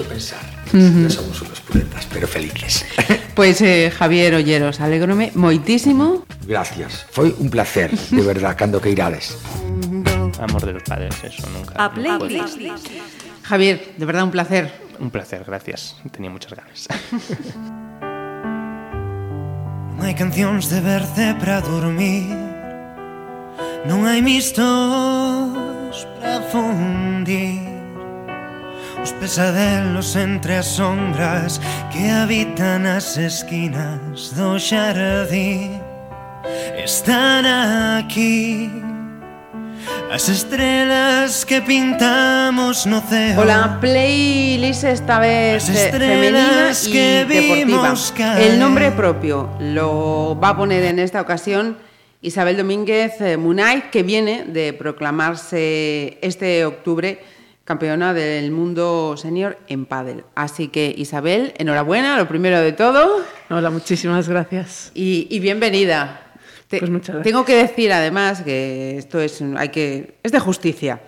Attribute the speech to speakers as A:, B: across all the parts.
A: hecho pensar. No somos unos puretas, pero felices.
B: Pois, eh, Javier Olleros, alégrome moitísimo.
A: Gracias. Foi un placer, de verdad, cando que irades.
C: Amor de los padres, eso nunca.
D: A
C: puede-
B: Javier, de verdad un placer.
C: Un placer, gracias. Tenía muchas ganas.
E: Non hai cancións de berce para dormir Non hai mistos para fundir Os pesadelos entre as sombras Que habitan as esquinas do xardín Están aquí As estrelas que pintamos no ceo
B: Hola, playlist esta vez
E: Las
B: eh, femenina y
E: que
B: deportiva.
E: caer.
B: El nombre propio lo va a poner en esta ocasión Isabel Domínguez eh, Munay, que viene de proclamarse este octubre campeona del mundo senior en pádel. Así que Isabel, enhorabuena, lo primero de todo,
F: Hola, muchísimas gracias.
B: y, y bienvenida. Te-
F: Pues muchas gracias.
B: Tengo que decir además que esto es hay que es de justicia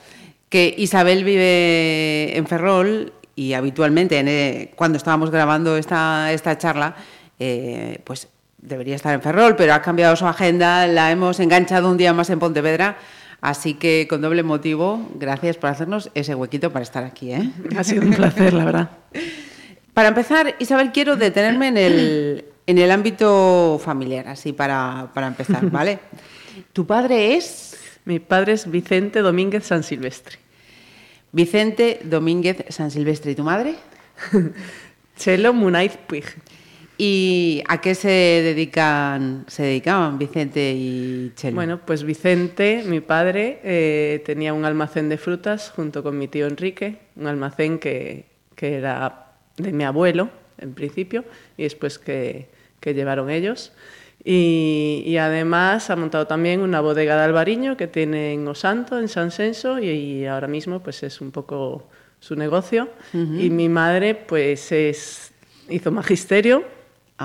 B: que Isabel vive en Ferrol y habitualmente en, eh, cuando estábamos grabando esta, esta charla eh, pues debería estar en Ferrol pero ha cambiado su agenda la hemos enganchado un día más en Pontevedra así que con doble motivo gracias por hacernos ese huequito para estar aquí ¿eh?
F: Ha sido un placer, la verdad.
B: Para empezar, Isabel, quiero detenerme en el, en el ámbito familiar, así para, para empezar, ¿vale? Tu padre es
F: Mi padre es Vicente Domínguez San Silvestre.
B: Vicente Domínguez San Silvestre y tu madre.
F: Chelo Munaiz Puig.
B: ¿Y a qué se dedican, se dedicaban Vicente y Chelo?
F: Bueno, pues Vicente, mi padre, eh, tenía un almacén de frutas junto con mi tío Enrique, un almacén que, que era de mi abuelo, en principio, y después que, que llevaron ellos. Y, y además ha montado también una bodega de albariño que tiene en Osanto, en San Senso, y, y ahora mismo pues es un poco su negocio. Y mi madre pues es, hizo magisterio,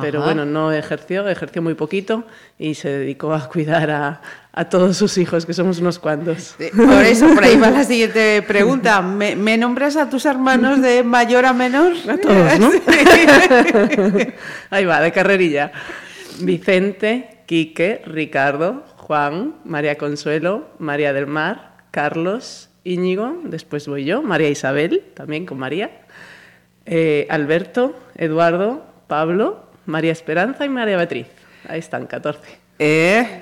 F: pero bueno, no ejerció, ejerció muy poquito y se dedicó a cuidar a, a todos sus hijos, que somos unos cuantos.
B: Por eso, por ahí va la siguiente pregunta. ¿Me, me nombras a tus hermanos de mayor a menor?
F: A todos, ¿no? Ahí va, de carrerilla. Vicente, Quique, Ricardo, Juan, María Consuelo, María del Mar, Carlos, Íñigo, después voy yo, María Isabel, también con María, eh, Alberto, Eduardo, Pablo, María Esperanza y María Beatriz. Ahí están, 14.
B: Eh,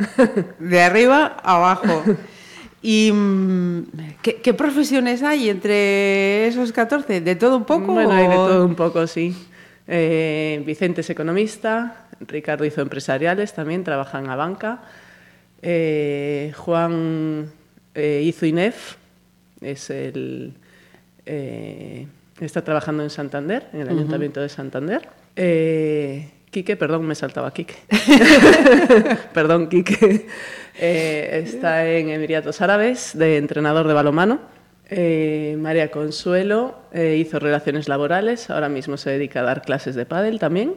B: de arriba a abajo. ¿Y mm, ¿qué, qué profesiones hay entre esos 14? ¿De todo un poco?
F: Bueno, hay de todo un poco, sí. Eh, Vicente es economista, Ricardo hizo empresariales también, trabaja en la banca. Eh, Juan eh, hizo INEF, es el, eh, está trabajando en Santander, en el Ayuntamiento de Santander. Eh, Quique, perdón, me saltaba Quique. perdón, Quique. Eh, está en Emiratos Árabes, de entrenador de balomano. Eh, María Consuelo eh, hizo relaciones laborales, ahora mismo se dedica a dar clases de pádel también.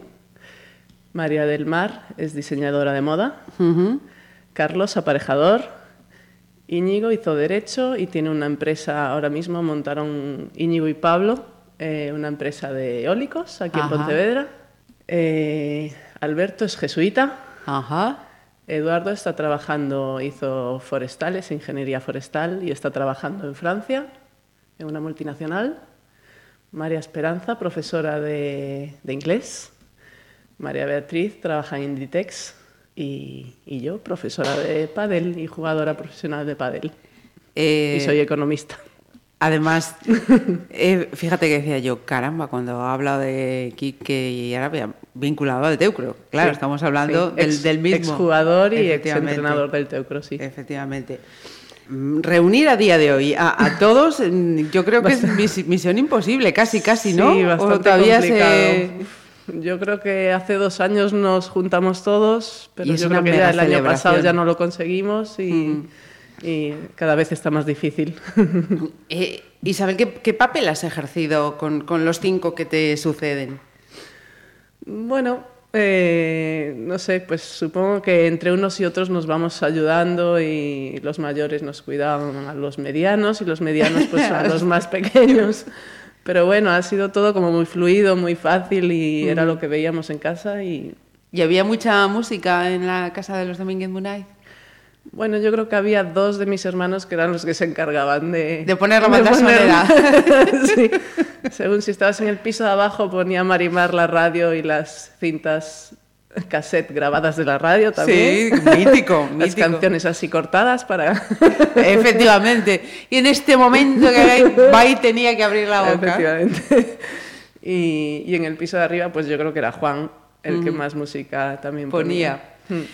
F: María del Mar es diseñadora de moda. Carlos, aparejador. Íñigo hizo Derecho y tiene una empresa, ahora mismo montaron Íñigo y Pablo, una empresa de eólicos aquí
B: Ajá.
F: en Pontevedra. Eh, Alberto es jesuita.
B: Ajá.
F: Eduardo está trabajando, hizo forestales, ingeniería forestal y está trabajando en Francia, en una multinacional. María Esperanza, profesora de, de inglés. María Beatriz trabaja en Inditex y, y yo, profesora de pádel y jugadora profesional de pádel.
B: Eh,
F: y soy economista.
B: Además, eh, fíjate que decía yo, caramba, cuando ha hablado de Quique y Arabia, vinculado al Teucro. Claro,
F: Sí,
B: estamos hablando
F: sí.
B: del,
F: Ex-
B: del mismo.
F: Exjugador y exentrenador del Teucro, sí.
B: Efectivamente. Mm, Reunir a día de hoy a, a todos, mm, yo creo que es mis- misión imposible, casi, casi, ¿no?
F: Sí,
B: O
F: bastante
B: todavía
F: complicado.
B: se...
F: Yo creo que hace dos años nos juntamos todos, pero yo
B: una
F: creo que ya el año pasado ya no lo conseguimos y,
B: Mm.
F: Y cada vez está más difícil.
B: Eh, Isabel, ¿qué, qué papel has ejercido con, con los cinco que te suceden?
F: bueno, eh, no sé, pues supongo que entre unos y otros nos vamos ayudando y los mayores nos cuidaban a los medianos y los medianos pues a los más pequeños. Pero bueno, ha sido todo como muy fluido, muy fácil y era lo que veíamos en casa y...
B: ¿Y había mucha música en la casa de los Domínguez Munay?
F: Bueno, yo creo que había dos de mis hermanos que eran los que se encargaban de...
B: De poner la banda sonora.
F: sí. Según si estabas en el piso de abajo, ponía Marimar la radio y las cintas cassette grabadas de la radio también.
B: Sí, mítico,
F: Las
B: mítico.
F: canciones así cortadas para...
B: Efectivamente. Y en este momento que Bai tenía que abrir la boca.
F: Efectivamente. Y, y en el piso de arriba, pues yo creo que era Juan el que más música también ponía.
B: Ponía.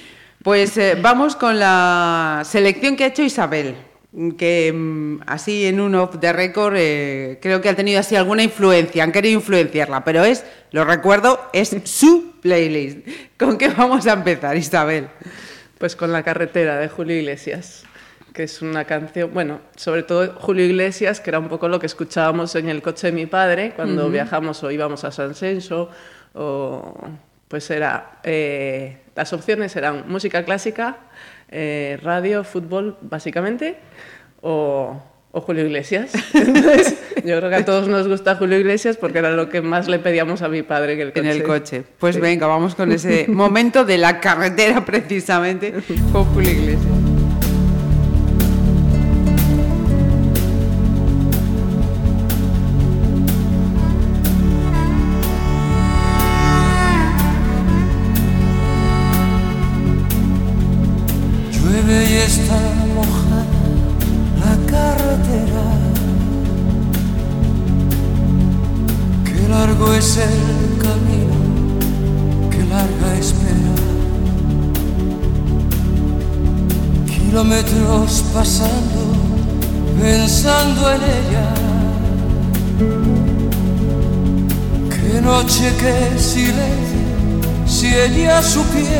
B: Pues eh, vamos con la selección que ha hecho Isabel, que mm, así en un off the record eh, creo que ha tenido así alguna influencia, han querido influenciarla, pero es, lo recuerdo, es su playlist. ¿Con qué vamos a empezar, Isabel?
F: Pues con La carretera de Julio Iglesias, que es una canción, bueno, sobre todo Julio Iglesias, que era un poco lo que escuchábamos en el coche de mi padre cuando viajamos o íbamos a San Senso, o pues era, eh, las opciones eran música clásica, eh, radio, fútbol, básicamente, o, o Julio Iglesias. Entonces, yo creo que a todos nos gusta Julio Iglesias porque era lo que más le pedíamos a mi padre en el coche.
B: En el coche. Pues
F: Sí.
B: venga, vamos con ese momento de la carretera precisamente con Julio Iglesias.
E: Supiera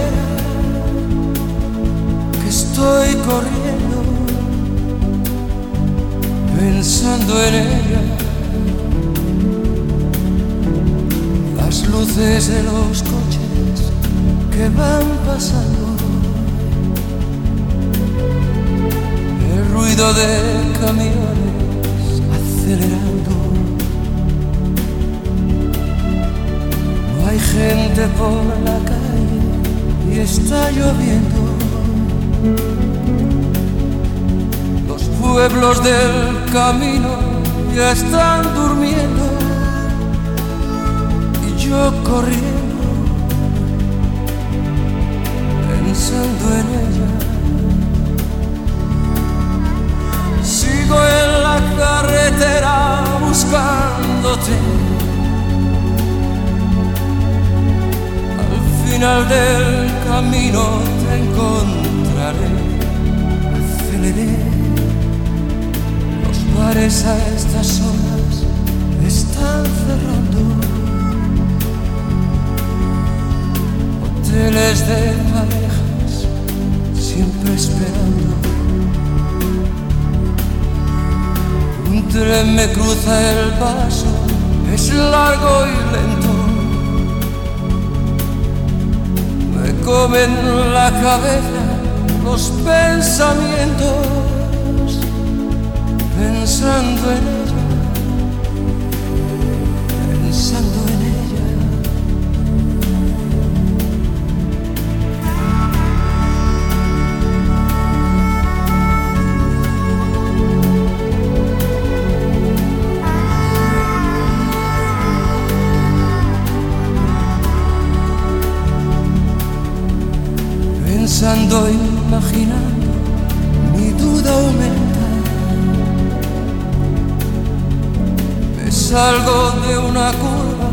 E: salgo de una curva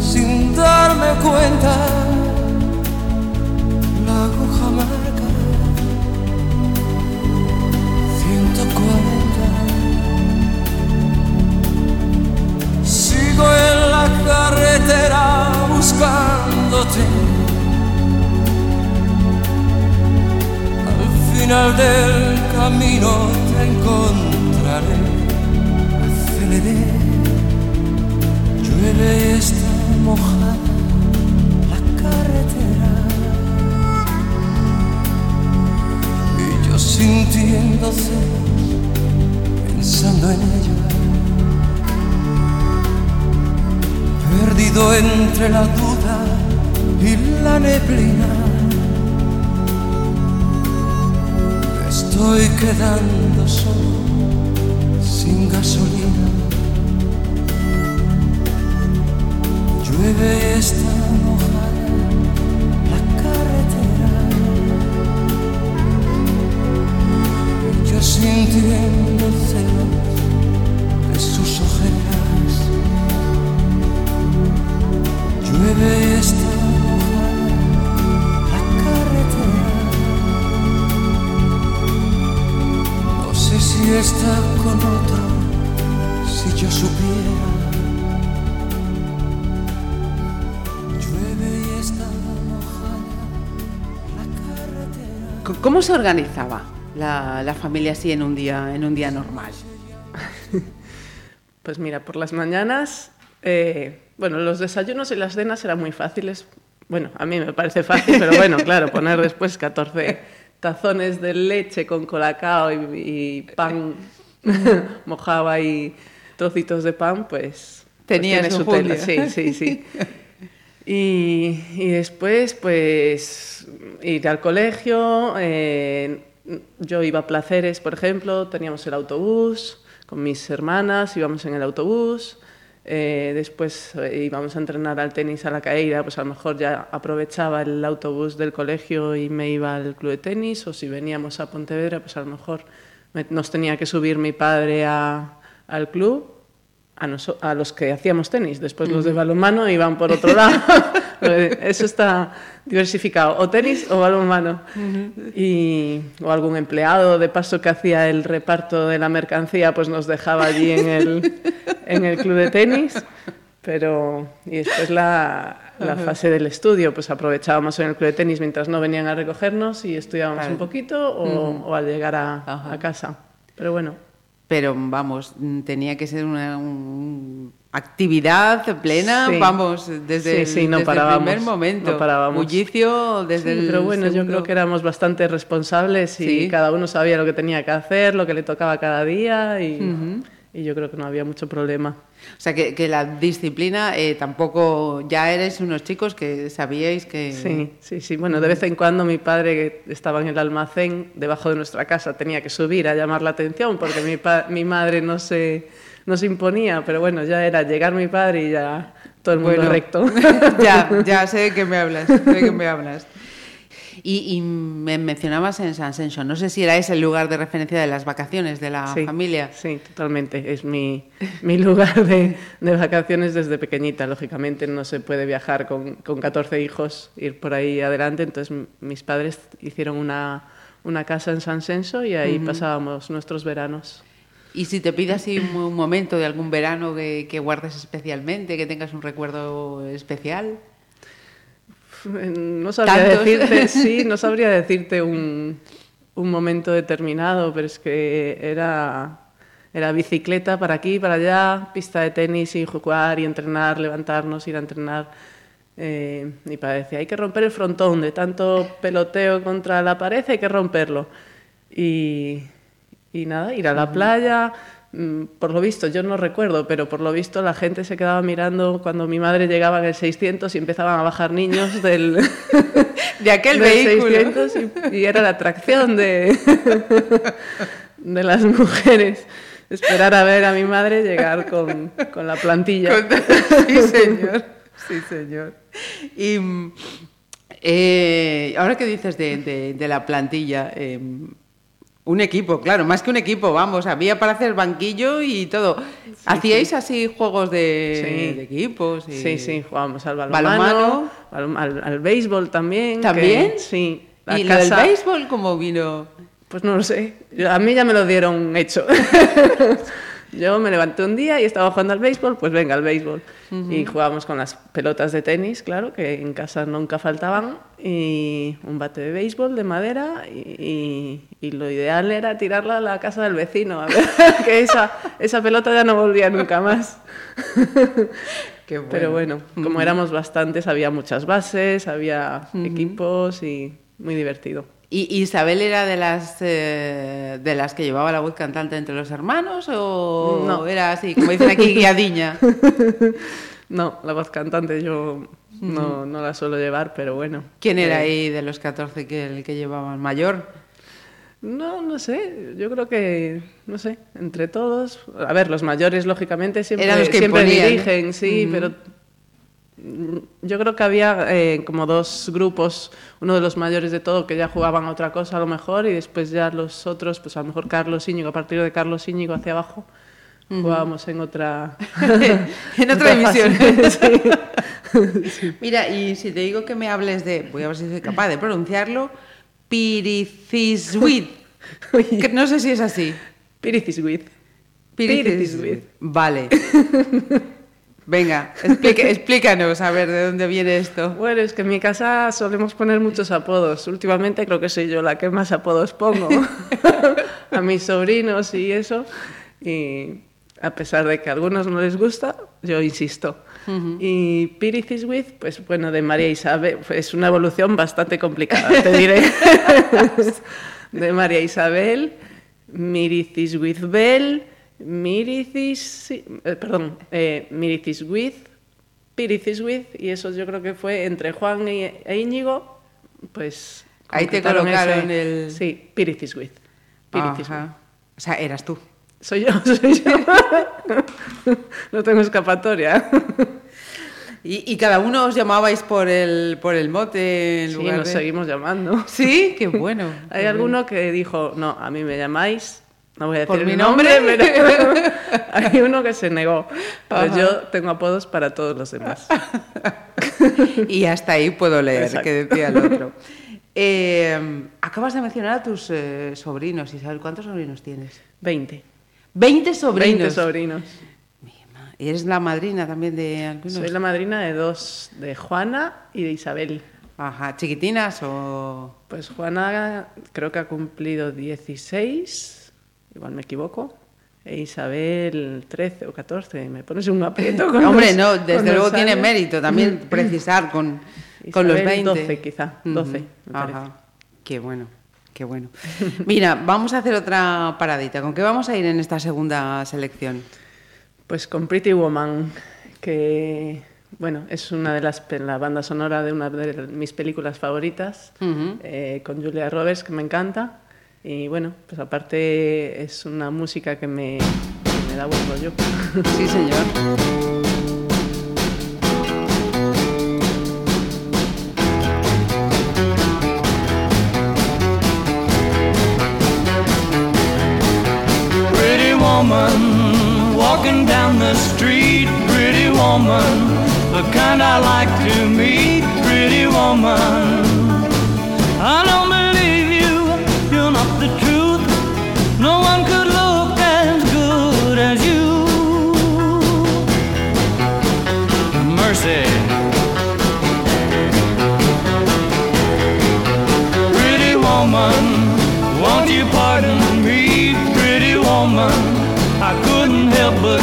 E: sin darme cuenta. La aguja marca 140. Sigo en la carretera buscándote. Al final del camino te encontraré. Aceleré, y está mojada la carretera. Y yo sintiendo celos, pensando en ella. perdido entre la duda y la neblina. Estoy quedando solo, sin gasolina. Llueve y está mojada la carretera. Yo sintiendo celos de sus ojeras. Llueve y está mojada la carretera. No sé si está con otro, si yo supiera.
B: ¿Cómo se organizaba la, la familia así en un día, en un día normal?
F: Pues mira, por las mañanas, eh, bueno, los desayunos y las cenas eran muy fáciles. Bueno, a mí me parece fácil, pero bueno, claro, poner después 14 tazones de leche con colacao y, y pan mojado y trocitos de pan, pues, pues
B: Tenía
F: tiene
B: su
F: tela. Sí, sí, sí. Y, después, pues, ir al colegio. eh, yo iba a Placeres, por ejemplo, teníamos el autobús con mis hermanas, íbamos en el autobús. eh, después eh, íbamos a entrenar al tenis a la caída, pues a lo mejor ya aprovechaba el autobús del colegio y me iba al club de tenis, o si veníamos a Pontevedra, pues a lo mejor me- nos tenía que subir mi padre al club a, los que hacíamos tenis. Después los de balonmano iban por otro lado. Eso está diversificado. O tenis o balonmano. y, o algún empleado de paso que hacía el reparto de la mercancía, pues nos dejaba allí en el, en el club de tenis. Pero, y después la, la fase del estudio, pues aprovechábamos en el club de tenis mientras no venían a recogernos y estudiábamos
B: Claro.
F: un poquito o, o al llegar a, a casa. Pero bueno,
B: Pero vamos, tenía que ser una un- actividad plena,
F: Sí.
B: vamos, desde,
F: Sí, sí,
B: el,
F: no
B: desde el primer momento.
F: no parábamos.
B: Bullicio desde el
F: pero bueno, yo creo que éramos bastante responsables y cada uno sabía lo que tenía que hacer, lo que le tocaba cada día y, y yo creo que no había mucho problema.
B: O sea, que, que la disciplina eh, tampoco... Ya erais unos chicos que sabíais que...
F: Sí, sí, sí. Bueno, de vez en cuando mi padre, que estaba en el almacén debajo de nuestra casa, tenía que subir a llamar la atención porque mi, pa- mi madre no se, no se imponía, pero bueno, ya era llegar mi padre y ya todo el mundo
B: Bueno,
F: recto.
B: ya, ya sé de qué me hablas, sé de qué me hablas. Y, y me mencionabas en San Senso, no sé si era ese el lugar de referencia de las vacaciones de la
F: Sí,
B: familia.
F: Sí, totalmente. Es mi, mi lugar de, de vacaciones desde pequeñita. Lógicamente no se puede viajar con, con 14 hijos, ir por ahí adelante. Entonces mis padres hicieron una, una casa en San Senso y ahí pasábamos nuestros veranos.
B: Y si te pide así un, un momento de algún verano que, que guardes especialmente, que tengas un recuerdo especial.
F: No sabría
B: ¿Tantos?
F: decirte, sí, no sabría decirte un, un momento determinado, pero es que era, era bicicleta para aquí, para allá, pista de tenis y jugar y entrenar, levantarnos, ir a entrenar. Eh, mi padre decía, hay que romper el frontón, de tanto peloteo contra la pared hay que romperlo. Y, y nada, ir a la playa. Mm, Por lo visto, yo no recuerdo, pero por lo visto la gente se quedaba mirando cuando mi madre llegaba en el 600 y empezaban a bajar niños del,
B: De aquel
F: del
B: vehículo.
F: 600 y, y era la atracción de, de las mujeres. Esperar a ver a mi madre llegar con, con la plantilla.
B: Sí, señor. Sí, señor. Y mm, eh, ahora que dices de, de- de la plantilla, eh, un equipo, claro, más que un equipo, vamos, había para hacer banquillo y todo. ¿Hacíais así juegos de,
F: Sí.
B: de equipos? y-
F: Sí, sí, jugábamos al
B: Balonmano.
F: al, béisbol también. que-
B: ¿También?
F: sí. La
B: ¿Y lo del
F: casa-
B: béisbol cómo vino?
F: Pues no lo sé. A mí ya me lo dieron hecho. Yo me levanté un día y estaba jugando al béisbol, pues venga, al béisbol. Y jugábamos con las pelotas de tenis, claro, que en casa nunca faltaban, y un bate de béisbol de madera, y, y- y lo ideal era tirarla a la casa del vecino, a ver, que esa, esa pelota ya no volvía nunca más.
B: Qué
F: Pero bueno, como éramos bastantes, había muchas bases, había equipos y muy divertido.
B: ¿Y Isabel era de las eh, de las que llevaba la voz cantante entre los hermanos o
F: No.
B: era así, como dicen aquí, guiadiña?
F: No, la voz cantante yo no, no la suelo llevar, pero bueno.
B: ¿Quién era
F: Eh,
B: ahí de los 14 que el que llevaban? ¿Mayor?
F: No, no sé. Yo creo que, no sé, entre todos. A ver, los mayores, lógicamente, siempre,
B: los que
F: siempre
B: imponían.
F: dirigen, sí, pero yo creo que había eh, como dos grupos. Uno de los mayores de todo que ya jugaban a otra cosa, a lo mejor, y después ya los otros, pues a lo mejor Carlos Íñigo, a partir de Carlos Íñigo hacia abajo, jugábamos en otra.
B: en otra división.
F: Sí.
B: Mira, y si te digo que me hables de, voy a ver si soy capaz de pronunciarlo, Piriciswit. que no sé si es así.
F: Piriciswith.
B: Piriciswit. Vale. Venga, explique- explícanos a ver de dónde viene esto.
F: Bueno, es que en mi casa solemos poner muchos apodos. Últimamente creo que soy yo la que más apodos pongo a mis sobrinos y eso. Y a pesar de que a algunos no les gusta, yo insisto. Y Piriciswith, pues bueno, de María Isabel, es una evolución bastante complicada, te diré. de María Isabel, Miriciswithbel, Miricis, eh, perdón, eh, Miriciswith, Piriciswith, y eso yo creo que fue entre Juan y, e Íñigo, pues...
B: Ahí te colocaron el-
F: Sí, Piriciswith. Piriciswith.
B: Ajá. O sea, eras tú.
F: Soy yo, soy yo. no tengo escapatoria.
B: Y, y cada uno os llamabais por el, por el mote en
F: Sí,
B: lugar
F: nos
B: de...
F: seguimos llamando.
B: Sí, qué bueno.
F: Hay alguno que dijo, no, a mí me llamáis, no voy a decir
B: ¿Por
F: el
B: mi
F: nombre,
B: nombre?
F: pero hay uno que se negó. Pero
B: Ajá.
F: yo tengo apodos para todos los demás.
B: Y hasta ahí puedo leer,
F: Exacto.
B: que decía el otro. Eh, acabas de mencionar a tus eh, sobrinos, Isabel. ¿Cuántos sobrinos tienes?
F: 20.
B: 20 sobrinos.
F: 20 sobrinos.
B: ¿Y eres la madrina también de algunos?
F: Soy la madrina de dos, de Juana y de Isabel.
B: Ajá, chiquitinas o...
F: Pues Juana creo que ha cumplido 16, igual me equivoco. E Isabel 13 o 14, me pones un aprieto con
B: Hombre,
F: los-
B: no, desde luego tiene
F: años.
B: mérito también precisar con, con los
F: Isabel
B: 20.
F: 12 quizá, 12, me parece.
B: Ajá, qué bueno, qué bueno. Mira, vamos a hacer otra paradita. ¿Con qué vamos a ir en esta segunda selección?
F: Pues con Pretty Woman, que bueno, es una de las la banda sonora de una de mis películas favoritas, eh, con Julia Roberts, que me encanta. Y bueno, pues aparte es una música que me, que me da buen rollo.
B: Sí, señor.
G: Pretty woman walking down the street, pretty woman, the kind I like to meet, pretty woman. I don't woman, won't you pardon me, pretty woman? I couldn't help but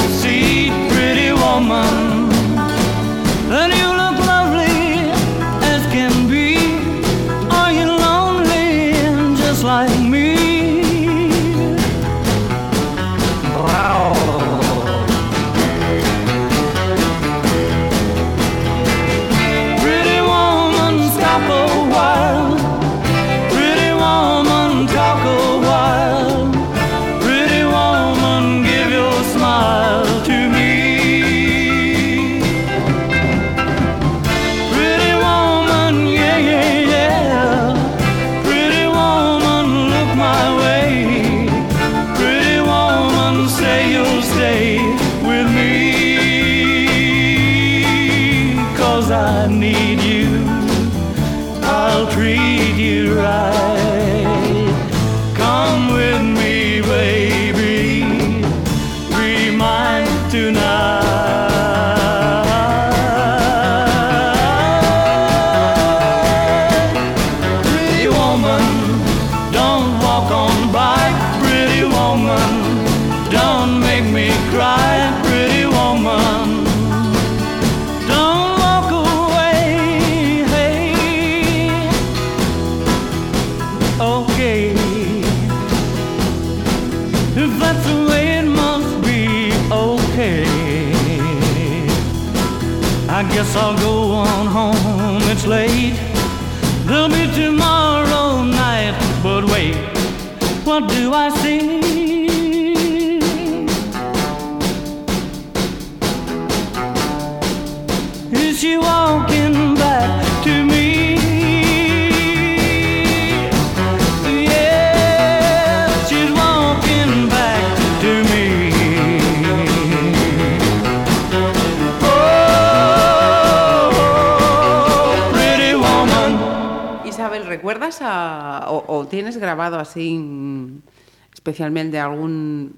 B: o, o tienes grabado así mm, especialmente algún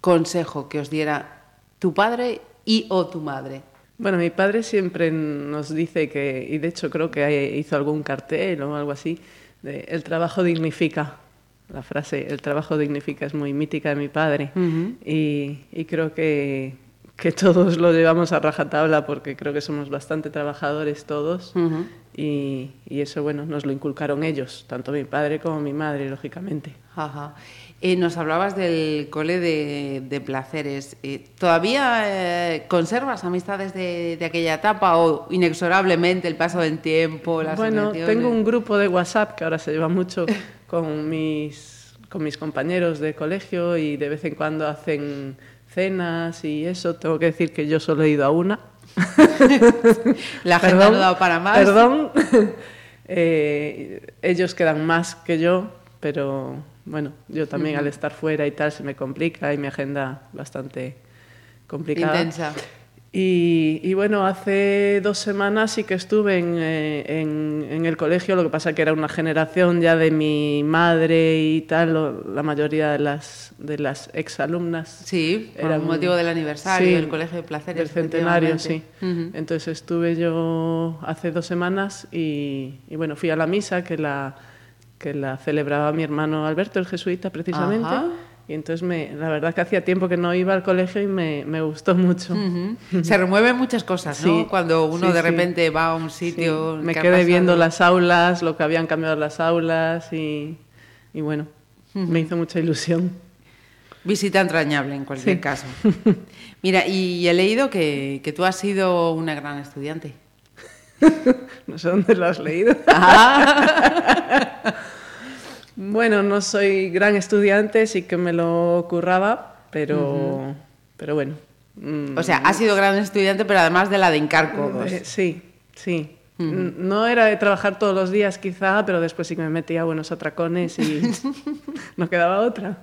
B: consejo que os diera tu padre y o tu madre?
F: Bueno, mi padre siempre nos dice que, y de hecho creo que hizo algún cartel o algo así, de el trabajo dignifica. La frase, el trabajo dignifica, es muy mítica de mi padre. y, y creo que, que todos lo llevamos a rajatabla porque creo que somos bastante trabajadores todos.
B: Ujú.
F: y, y eso, bueno, nos lo inculcaron ellos, tanto mi padre como mi madre, lógicamente.
B: Ajá. Eh, nos hablabas del cole de, de placeres. Eh, ¿Todavía eh, conservas amistades de, de aquella etapa o inexorablemente el paso del tiempo? Las
F: Bueno, tengo un grupo de WhatsApp que ahora se lleva mucho con mis, con mis compañeros de colegio y de vez en cuando hacen cenas y eso. Tengo que decir que yo solo he ido a una.
B: La agenda no ha dado para más.
F: Perdón. Eh, ellos quedan más que yo, pero bueno, yo también al estar fuera y tal se me complica y mi agenda bastante complicada.
B: Intensa.
F: Y, y bueno, hace dos semanas sí que estuve en, eh, en- en el colegio, lo que pasa que era una generación ya de mi madre y tal, la mayoría de las, de las exalumnas.
B: Sí, por
F: eran-
B: motivo del aniversario
F: Sí,
B: del Colegio de Placeres.
F: Del centenario, sí.
B: efectivamente. Ujú.
F: Entonces estuve yo hace dos semanas y, y bueno, fui a la misa que la, que la celebraba mi hermano Alberto, el jesuita, precisamente.
B: Ajá.
F: Y entonces me, la verdad que hacía tiempo que no iba al colegio y me, me gustó mucho.
B: Se remueven muchas cosas, ¿no?
F: Sí,
B: Cuando uno
F: sí,
B: de
F: sí.
B: repente va a un sitio.
F: me quedé viendo las aulas, lo que habían cambiado las aulas y, y bueno, me hizo mucha ilusión.
B: Visita entrañable en cualquier caso. Mira, y he leído que, que tú has sido una gran estudiante.
F: No sé dónde lo has leído.
B: Ah.
F: Bueno, no soy gran estudiante, sí que me lo curraba, pero, pero bueno. mm,
B: O sea, has sido gran estudiante, pero además de la de Incarco.
F: eh, sí, sí. No era de trabajar todos los días quizá, pero después sí que me metía buenos atracones y no quedaba otra.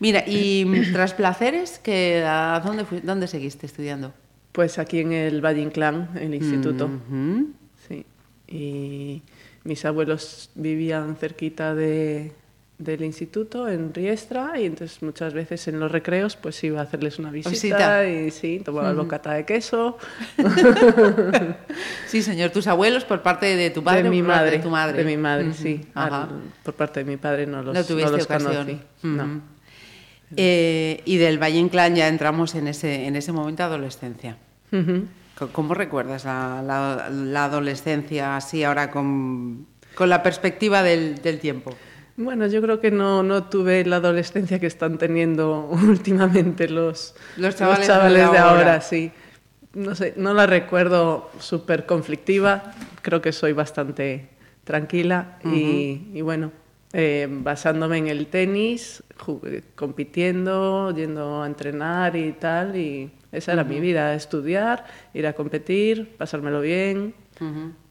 B: Mira, y tras placeres, que, ¿a dónde, dónde seguiste estudiando?
F: Pues aquí en el Valle Inclán, el instituto. Sí. Y mis abuelos vivían cerquita de, del instituto, en Riestra, y entonces muchas veces en los recreos pues iba a hacerles una visita,
B: Visita.
F: y sí, tomaba bocata de queso.
B: Sí, señor. ¿Tus abuelos por parte de tu padre
F: de mi madre.
B: de tu madre?
F: De mi madre, sí.
B: Ajá.
F: Por parte de mi padre no los,
B: no tuviste
F: los
B: ocasión.
F: conocí. No.
B: Eh, y del Valle Inclán ya entramos en ese, en ese momento de adolescencia. ¿Cómo recuerdas la, la- la adolescencia así ahora con, con la perspectiva del, del tiempo?
F: Bueno, yo creo que no, no tuve la adolescencia que están teniendo últimamente los,
B: Los chavales
F: de,
B: de
F: ahora.
B: ahora.
F: sí. No sé, no la recuerdo súper conflictiva, creo que soy bastante tranquila y, y bueno, eh, basándome en el tenis, compitiendo, yendo a entrenar y tal, y esa era mi vida, estudiar, ir a competir, pasármelo bien,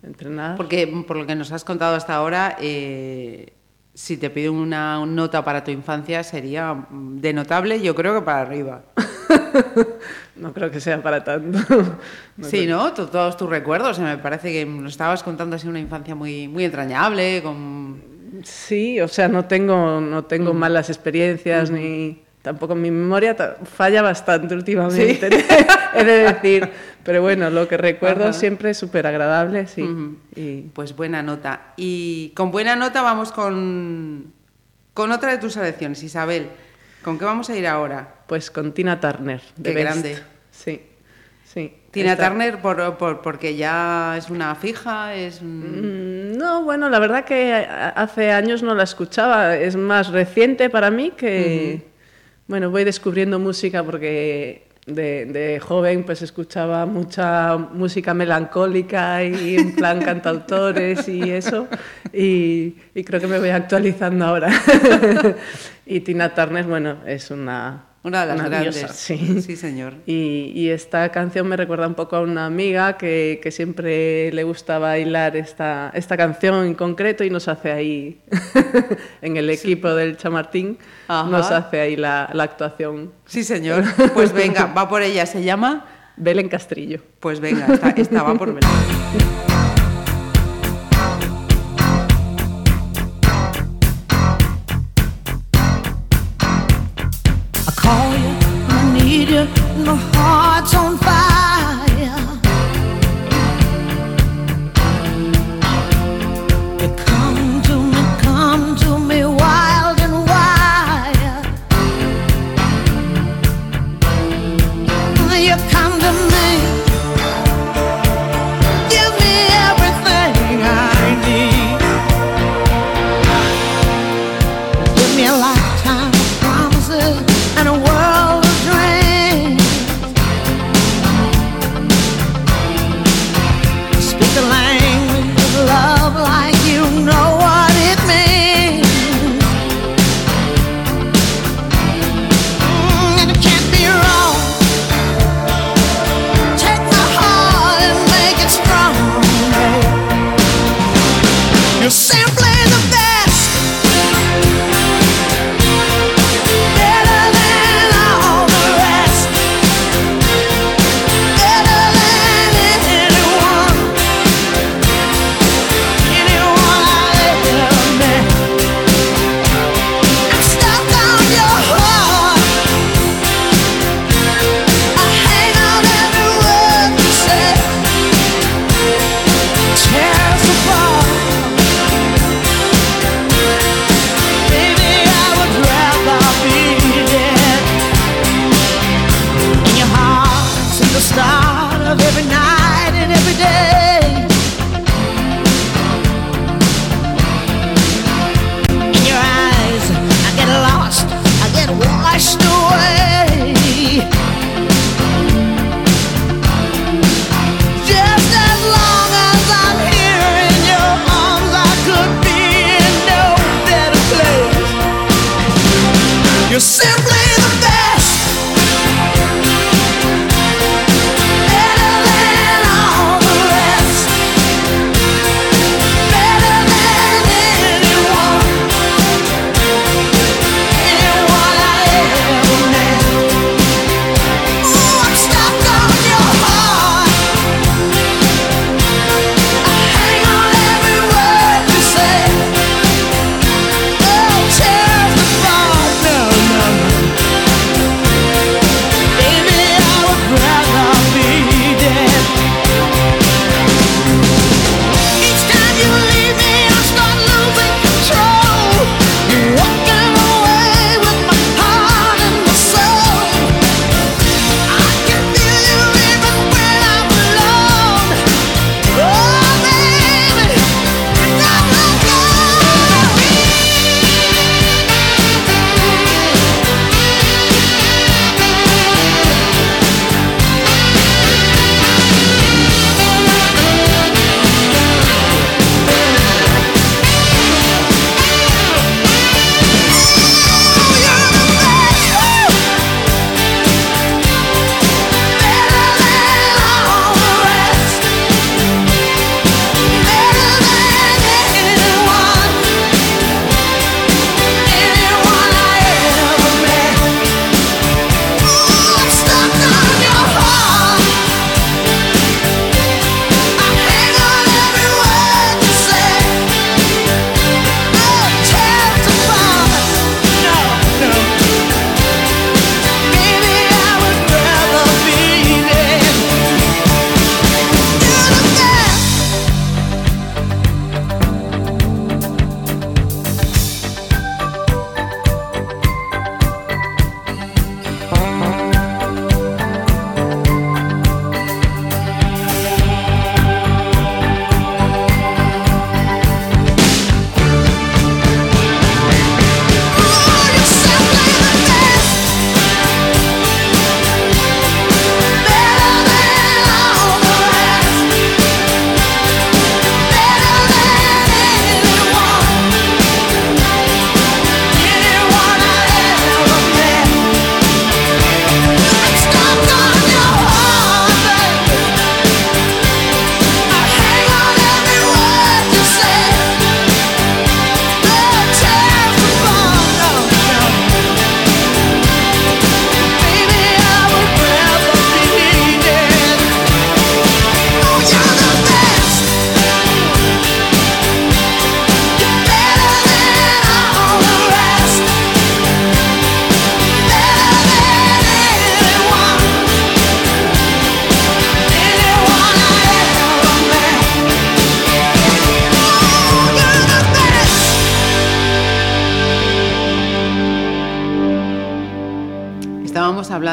F: entrenar.
B: Porque por lo que nos has contado hasta ahora, eh, si te pido una nota para tu infancia sería mm, de notable, yo creo que para arriba.
F: No creo que sea para tanto. No
B: sí, ¿no? To- Todos tus recuerdos, me parece que nos estabas contando así una infancia muy, muy entrañable, con...
F: Sí, o sea, no tengo, no tengo malas experiencias ni tampoco mi memoria falla bastante últimamente, he de decir. Pero bueno, lo que recuerdo
B: Ajá.
F: siempre es súper agradable, sí. Y
B: Pues buena nota. Y con buena nota vamos con, con otra de tus selecciones, Isabel. ¿Con qué vamos a ir ahora?
F: pues con Tina Turner. de
B: Qué
F: Best.
B: grande.
F: Sí, sí.
B: Tina
F: Esta-
B: Turner por, por- porque ya es una fija, es un-
F: Mm, No, bueno, la verdad que hace años no la escuchaba. Es más reciente para mí que, bueno, voy descubriendo música porque de, de joven pues escuchaba mucha música melancólica y en plan cantautores y eso. Y, y creo que me voy actualizando ahora. Y Tina Turner bueno es una
B: Una de las
F: una
B: grandes.
F: diosa, sí.
B: Sí, señor.
F: Y, y esta canción me recuerda un poco a una amiga que, que siempre le gusta bailar esta, esta canción en concreto y nos hace ahí, en el equipo del Chamartín,
B: Ajá.
F: nos hace ahí la, la actuación.
B: Sí, señor. Pues venga, va por ella. ¿Se llama?
F: Belén Castrillo.
B: Pues venga, esta, esta va por Belén.
H: My heart's on fire.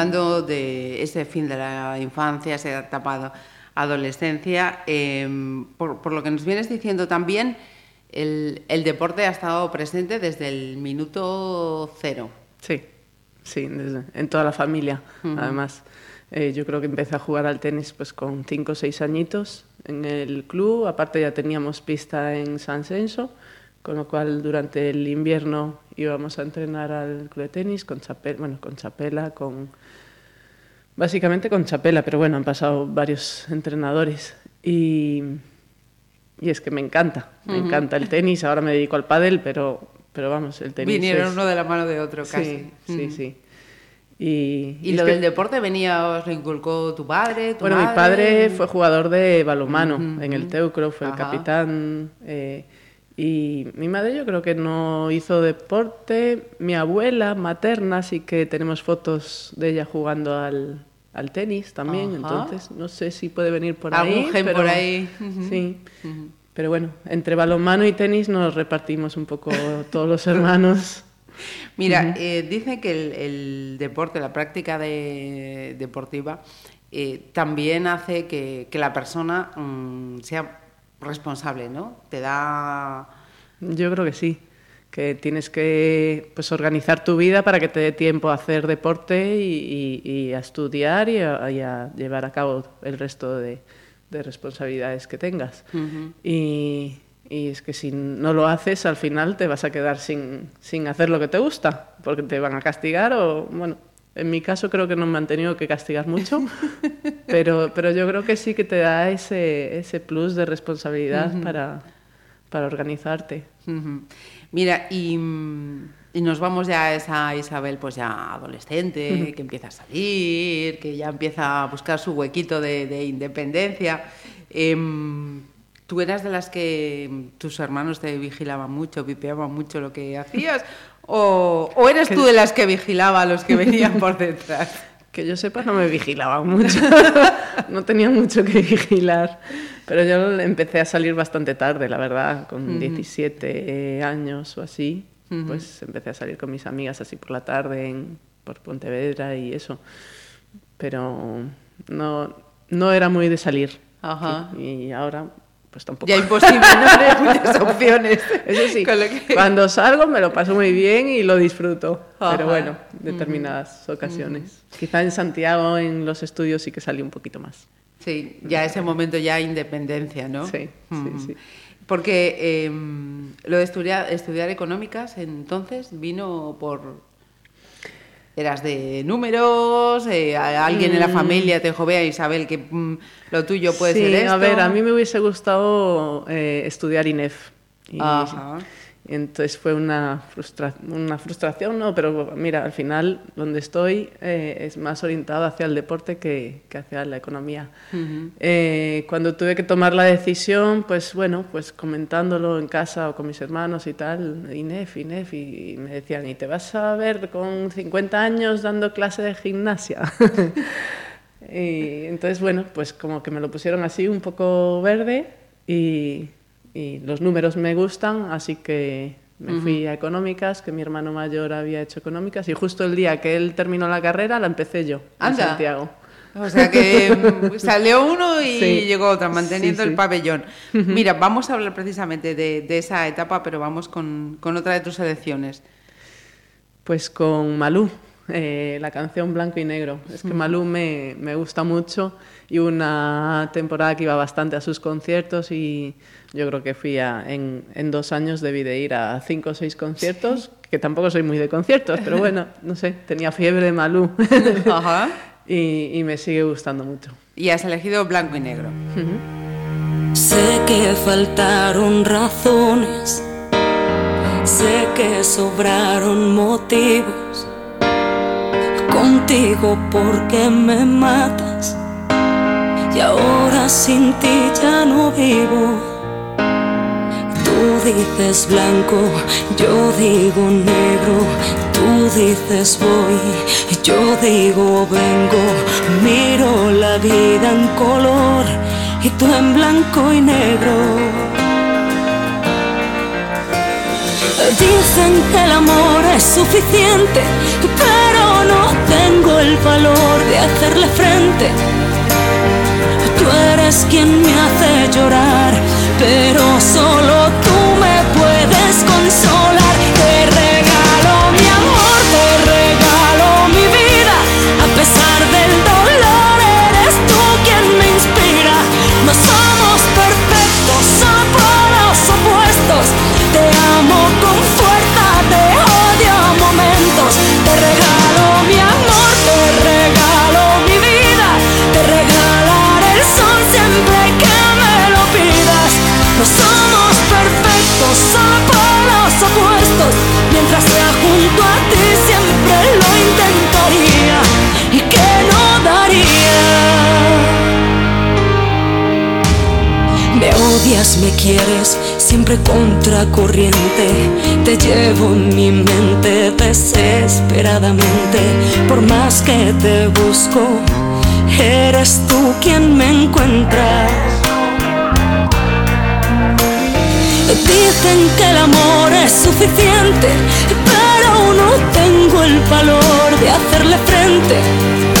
B: Hablando de ese fin de la infancia, esa etapa adolescencia. eh, por, por lo que nos vienes diciendo también, el, el deporte ha estado presente desde el minuto cero.
F: Sí, sí, desde- en toda la familia, además. Eh, yo creo que empecé a jugar al tenis pues con 5 o 6 añitos en el club, aparte ya teníamos pista en San Censo, con lo cual durante el invierno íbamos a entrenar al club de tenis con Chapela, bueno, con Chapela, con básicamente con Chapela, pero bueno, han pasado varios entrenadores y, y es que me encanta, me encanta el tenis, ahora me dedico al pádel, pero pero vamos, el tenis
B: Vinieron
F: es-
B: uno de la mano de otro casi.
F: Sí, sí, sí. Y,
B: ¿Y
F: es
B: lo
F: que-
B: del deporte venía, os lo inculcó tu padre? Tu
F: Bueno, mi padre fue jugador de balonmano en el Teucro, fue el capitán. eh, y mi madre yo creo que no hizo deporte. Mi abuela materna sí que tenemos fotos de ella jugando al, al tenis también.
B: Ajá.
F: Entonces no sé si puede venir por
B: Algún
F: ahí.
B: gen
F: pero-
B: por ahí.
F: Sí. Pero bueno, entre balonmano y tenis nos repartimos un poco todos los hermanos.
B: Mira, eh, dice que el, el deporte, la práctica de- deportiva, eh, también hace que, que la persona mm, sea responsable, ¿no? Te da...
F: Yo creo que sí, que tienes que pues, organizar tu vida para que te dé tiempo a hacer deporte y, y- y a estudiar y a, y a llevar a cabo el resto de, de responsabilidades que tengas. y, y es que si no lo haces, al final te vas a quedar sin, sin hacer lo que te gusta, porque te van a castigar o, bueno, en mi caso creo que no me han tenido que castigar mucho, pero, pero yo creo que sí que te da ese, ese plus de responsabilidad para, para organizarte.
B: Mira, y, y nos vamos ya a esa Isabel, pues ya adolescente, que empieza a salir, que ya empieza a buscar su huequito de, de independencia. Em, ¿Tú eras de las que tus hermanos te vigilaban mucho, vipeaban mucho lo que hacías? ¿O, o eres tú de las que vigilaba a los que venían por detrás?
F: Que yo sepa, no me vigilaban mucho. no tenía mucho que vigilar. Pero yo empecé a salir bastante tarde, la verdad, con 17 años o así. Pues empecé a salir con mis amigas así por la tarde en, por Pontevedra y eso. Pero no, no era muy de salir.
B: Ajá.
F: Y, y ahora, pues tampoco.
B: Ya imposible, no muchas opciones.
F: Eso sí,
B: que-
F: cuando salgo me lo paso muy bien y lo disfruto.
B: Ajá.
F: Pero bueno, determinadas ocasiones. Quizá en Santiago, en los estudios, sí que salí un poquito más.
B: Sí, ya ese momento ya independencia, ¿no?
F: Sí, sí,
B: Mm.
F: sí.
B: Porque eh, lo de estudiar, estudiar económicas entonces vino por... Eras de números, eh, alguien en la familia te dijo, vea Isabel, que mm, lo tuyo puede
F: Mm. sí,
B: ser esto.
F: a ver, a mí me hubiese gustado eh, estudiar INEF. Y,
B: Ajá.
F: Entonces fue una, frustra- una frustración, no, pero mira, al final donde estoy eh, es más orientado hacia el deporte que, que hacia la economía. Eh, cuando tuve que tomar la decisión, pues bueno, pues comentándolo en casa o con mis hermanos y tal, INEF, INEF, y, y me decían, ¿y te vas a ver con 50 años dando clase de gimnasia? y entonces, bueno, pues como que me lo pusieron así un poco verde y, y los números me gustan, así que me fui a económicas, que mi hermano mayor había hecho económicas, y justo el día que él terminó la carrera la empecé yo, en. Santiago.
B: O sea que mm, salió uno y
F: Sí.
B: llegó otra, manteniendo
F: Sí,
B: el pabellón. Mira, vamos a hablar precisamente de, de esa etapa, pero vamos con, con otra de tus selecciones.
F: Pues con Malú, eh, la canción Blanco y Negro. Es que Malú me, me gusta mucho y una temporada que iba bastante a sus conciertos y yo creo que fui a, en, en dos años debí de ir a cinco o seis conciertos, que tampoco soy muy de conciertos, pero bueno, no sé, tenía fiebre de Malú
B: Ajá.
F: y, y me sigue gustando mucho.
B: Y has elegido blanco y negro.
I: Sé que faltaron razones, sé que sobraron motivos. Contigo porque me matas y ahora sin ti ya no vivo. Tú dices blanco, yo digo negro. Tú dices voy, yo digo vengo. Miro la vida en color y tú en blanco y negro. Dicen que el amor es suficiente, no te tengo el valor de hacerle frente. Tú eres quien me hace llorar, pero solo tú me puedes consolar. Somos los opuestos. Mientras sea junto a ti, siempre lo intentaría. ¿Y que no daría? Me odias, me quieres, siempre contracorriente. Te llevo en mi mente desesperadamente. Por más que te busco, eres tú quien me encuentra. Dicen que el amor es suficiente, pero no tengo el valor de hacerle frente.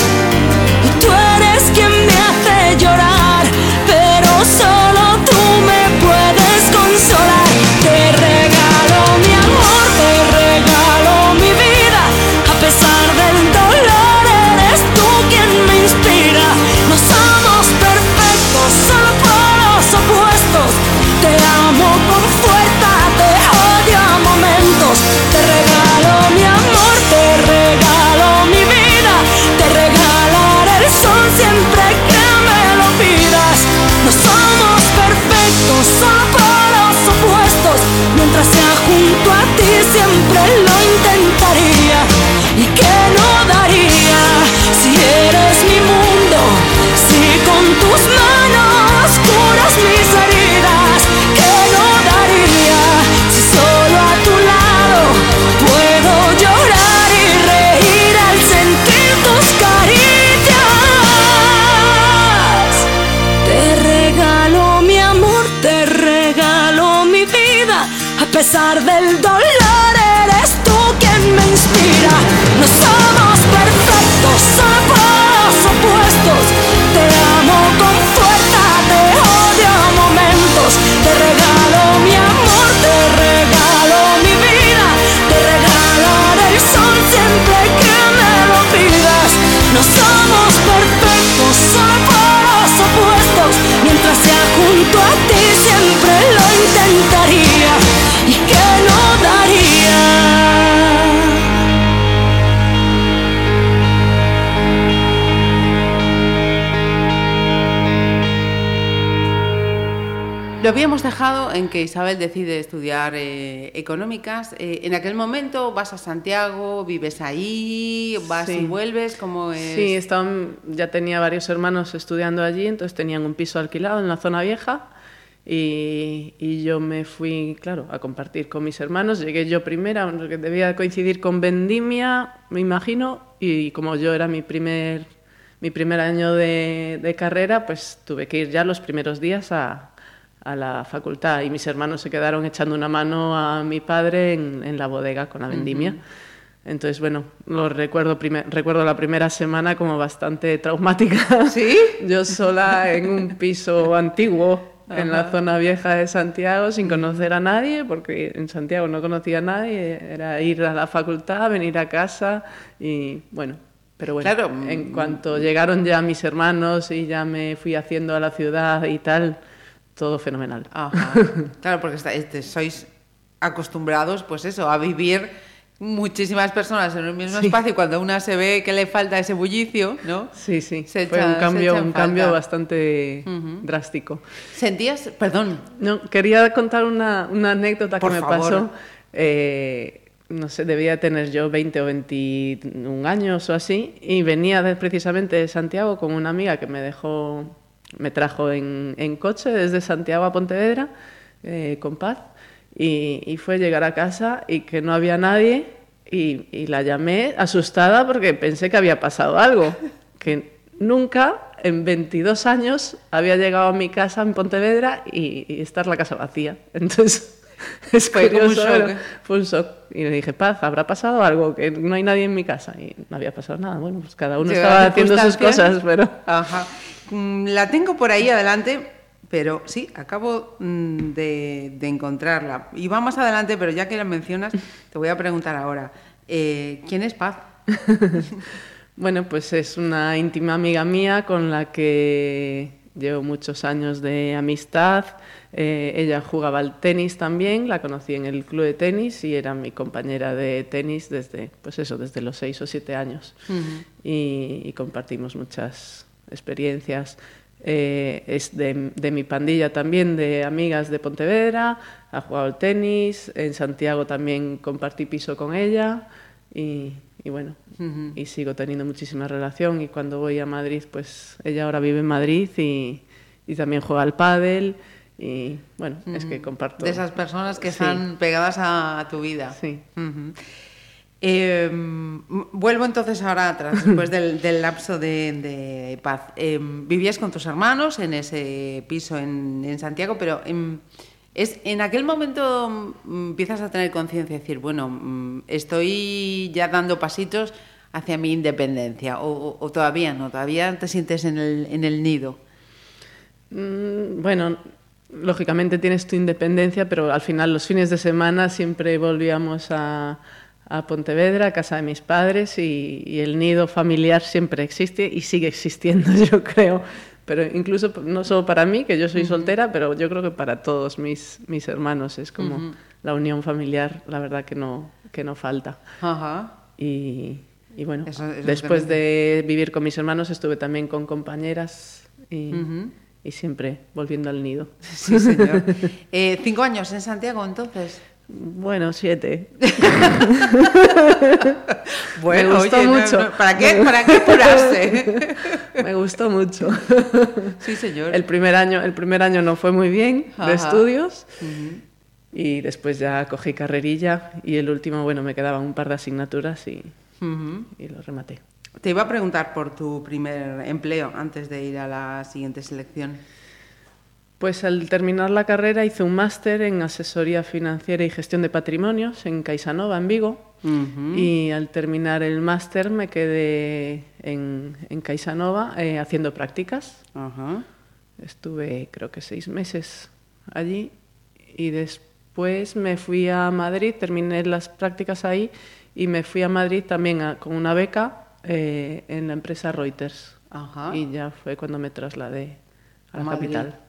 I: Lo
B: habíamos dejado en que Isabel decide estudiar eh, económicas. Eh, en aquel momento vas a Santiago, vives ahí, vas
F: Sí.
B: y vuelves, como es?
F: Sí, estaban, ya tenía varios hermanos estudiando allí, entonces tenían un piso alquilado en la zona vieja y, y yo me fui, claro, a compartir con mis hermanos. Llegué yo primera, porque debía coincidir con vendimia, me imagino, y como yo era mi primer, mi primer año de, de carrera, pues tuve que ir ya los primeros días a, a la facultad y mis hermanos se quedaron echando una mano a mi padre en, en la bodega con la vendimia. Entonces, bueno, lo recuerdo, primer- recuerdo la primera semana como bastante traumática.
B: ¿Sí?
F: Yo sola en un piso antiguo en la zona vieja de Santiago sin conocer a nadie, porque en Santiago no conocía a nadie, era ir a la facultad, venir a casa y bueno, pero bueno,
B: Claro.
F: en cuanto llegaron ya mis hermanos y ya me fui haciendo a la ciudad y tal, todo fenomenal.
B: Ajá. Claro, porque está- este, sois acostumbrados, pues eso, a vivir muchísimas personas en un mismo
F: Sí.
B: espacio y cuando una se ve que le falta ese bullicio, ¿no?
F: Sí, sí,
B: Se
F: fue
B: echa-
F: un cambio, un cambio bastante drástico.
B: ¿Sentías, perdón,
F: No, quería contar una, una anécdota
B: Por
F: que me
B: favor.
F: pasó. Eh, no sé, debía tener yo 20 o 21 años o así, y venía de- precisamente de Santiago con una amiga que me dejó, me trajo en, en coche desde Santiago a Pontevedra, eh, con paz, y, y fue llegar a casa y que no había nadie, y, y la llamé asustada porque pensé que había pasado algo, que nunca en 22 años había llegado a mi casa en Pontevedra y, y estar la casa vacía. Entonces Es
B: Fue como un
F: curioso,
B: shock, ¿eh?
F: fue un shock. Y le dije, Paz, ¿habrá pasado algo? Que no hay nadie en mi casa. Y no había pasado nada. Bueno, pues cada uno estaba haciendo sus cosas, pero...
B: Ajá. Mm, La tengo por ahí adelante, pero sí, acabo mm, de, de encontrarla. Y va más adelante, pero ya que la mencionas, te voy a preguntar ahora. eh, ¿Quién es Paz?
F: Bueno, pues es una íntima amiga mía con la que llevo muchos años de amistad. Eh, ella jugaba al tenis también, la conocí en el club de tenis y era mi compañera de tenis desde, pues eso, desde los seis o siete años. y, y compartimos muchas experiencias. Eh, es de, de mi pandilla también, de amigas de Pontevedra, ha jugado al tenis, en Santiago también compartí piso con ella y, y bueno, y sigo teniendo muchísima relación y cuando voy a Madrid, pues ella ahora vive en Madrid y, y también juega al pádel y bueno, es que comparto.
B: De esas personas que
F: Sí.
B: están pegadas a, a tu vida.
F: Sí.
B: Ujú. Eh, vuelvo entonces ahora atrás, después del, del lapso de, de paz. Eh, vivías con tus hermanos en ese piso en, en Santiago, pero em, es en aquel momento mm, empiezas a tener conciencia y decir, bueno, mm, estoy ya dando pasitos hacia mi independencia, o, o- o todavía no, todavía te sientes en el, en el nido.
F: Mm, Bueno, lógicamente tienes tu independencia, pero al final los fines de semana siempre volvíamos a, a Pontevedra, a casa de mis padres, y, y el nido familiar siempre existe y sigue existiendo, yo creo. Pero incluso no solo para mí, que yo soy soltera, pero yo creo que para todos mis, mis hermanos es como la unión familiar, la verdad que no, que no falta.
B: Ajá.
F: Y, y bueno,
B: Eso- eso
F: después
B: es
F: de vivir con mis hermanos estuve también con compañeras y, y siempre volviendo al nido.
B: Sí, señor. Eh, cinco años en Santiago, entonces.
F: Bueno, siete.
B: Bueno,
F: Me gustó
B: oye,
F: mucho.
B: no, ¿para qué, para qué apurarse?
F: Me gustó mucho.
B: sí, señor.
F: El primer año, el primer año no fue muy bien
B: Ajá.
F: de estudios y después ya cogí carrerilla y el último, bueno, me quedaban un par de asignaturas y,
B: Ujú.
F: y lo rematé.
B: Te iba a preguntar por tu primer empleo antes de ir a la siguiente selección.
F: Pues al terminar la carrera hice un máster en asesoría financiera y gestión de patrimonios en Caisanova, en Vigo. Y al terminar el máster me quedé en, en eh, haciendo prácticas. Estuve creo que seis meses allí y después me fui a Madrid, terminé las prácticas ahí y me fui a Madrid también a- con una beca eh, en la empresa Reuters. Y ya fue cuando me trasladé a la
B: Madrid.
F: capital.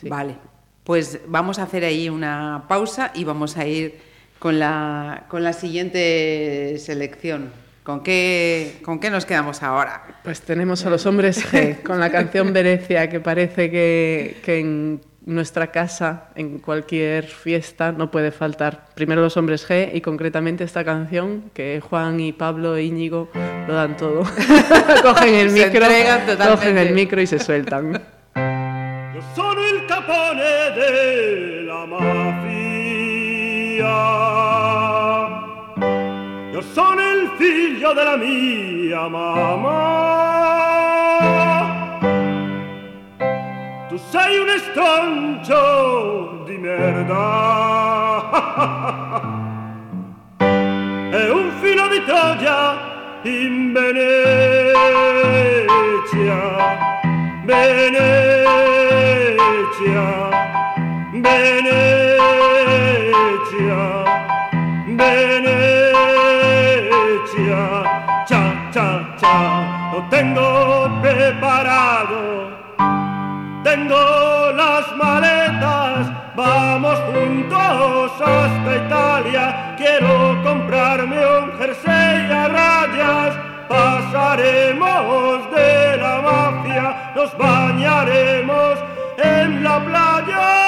F: Sí.
B: Vale. Pues vamos a hacer ahí una pausa y vamos a ir con la, con la siguiente selección. ¿Con qué, ¿Con qué nos quedamos ahora?
F: Pues tenemos a los hombres G con la canción Venecia, que parece que, que en nuestra casa, en cualquier fiesta, no puede faltar. Primero los hombres G y concretamente esta canción que Juan y Pablo e Íñigo lo dan todo. cogen el micro, cogen el micro y se sueltan.
J: Sono il capone della mafia. Io sono il figlio della mia mamma. Tu sei un estroncio di merda. E un filo di Troia in Venezia. Venezia, Venezia, Venezia, cha, cha, cha, lo tengo preparado, tengo las maletas, vamos juntos hasta Italia, quiero comprarme un jersey a rayas, pasaremos de la mafia, nos bañaremos en la playa.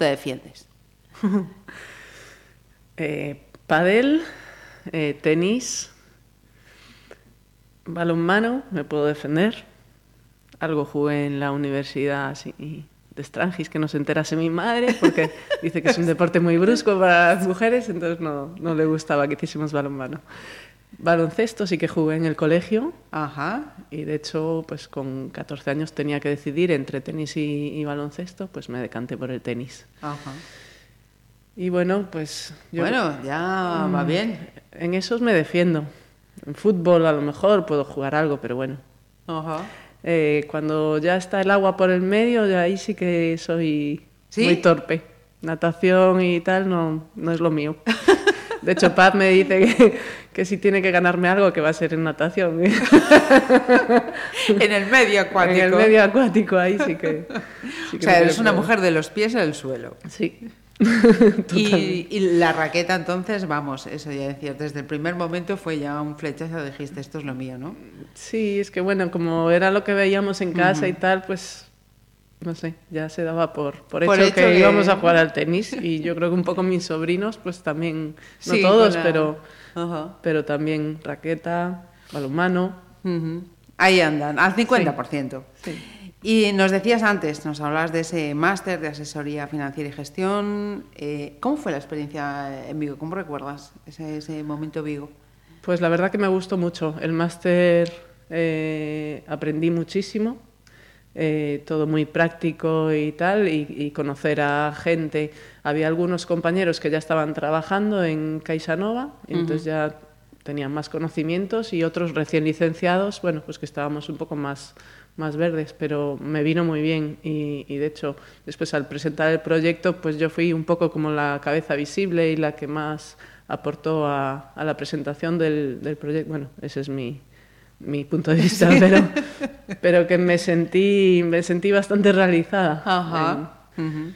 B: Te defiendes?
F: Eh, padel, eh, tenis, balonmano, me puedo defender. Algo jugué en la universidad así, de Strangis que no se enterase mi madre porque dice que es un deporte muy brusco para las mujeres, entonces no, no le gustaba que hiciésemos balonmano. Baloncesto sí que jugué en el colegio
B: Ajá.
F: y de hecho pues con 14 años tenía que decidir entre tenis y, y baloncesto, pues me decanté por el tenis.
B: Ajá.
F: Y bueno, pues yo
B: Bueno, ya va bien.
F: en esos me defiendo. En fútbol a lo mejor puedo jugar algo, pero bueno.
B: Ajá.
F: Eh, cuando ya está el agua por el medio, ya ahí sí que soy
B: ¿Sí?
F: muy torpe. Natación y tal no, no es lo mío. De hecho, Paz me dice que, que si tiene que ganarme algo, que va a ser en natación.
B: En el medio acuático.
F: En el medio acuático, ahí sí que... sí
B: O sea, eres una mujer de los pies al suelo.
F: Sí.
B: Y, y la raqueta, entonces, vamos, eso ya decía, desde el primer momento fue ya un flechazo, dijiste, esto es lo mío, ¿no?
F: Sí, es que bueno, como era lo que veíamos en casa y tal, pues no sé, ya se daba por, por,
B: Por
F: hecho,
B: hecho
F: que, íbamos a jugar al tenis y yo creo que un poco mis sobrinos, pues también, no
B: Sí,
F: todos,
B: la-
F: pero,
B: Ajá.
F: pero también raqueta, balonmano.
B: Ahí andan, al 50%. Y nos decías antes, nos hablabas de ese máster de asesoría financiera y gestión. eh, ¿Cómo fue la experiencia en Vigo? ¿Cómo recuerdas ese, ese momento Vigo?
F: Pues la verdad que me gustó mucho. El máster eh, aprendí muchísimo, eh, todo muy práctico y tal, y, y conocer a gente. Había algunos compañeros que ya estaban trabajando en CaixaNova, y entonces ya tenían más conocimientos, y otros recién licenciados, bueno, pues que estábamos un poco más, más verdes, pero me vino muy bien. Y, y de hecho, después al presentar el proyecto, pues yo fui un poco como la cabeza visible y la que más aportó a, a la presentación del, del proyecto. Bueno, ese es mi, mi punto de vista, pero, pero que me sentí, me sentí bastante realizada.
B: Ajá. Ujú.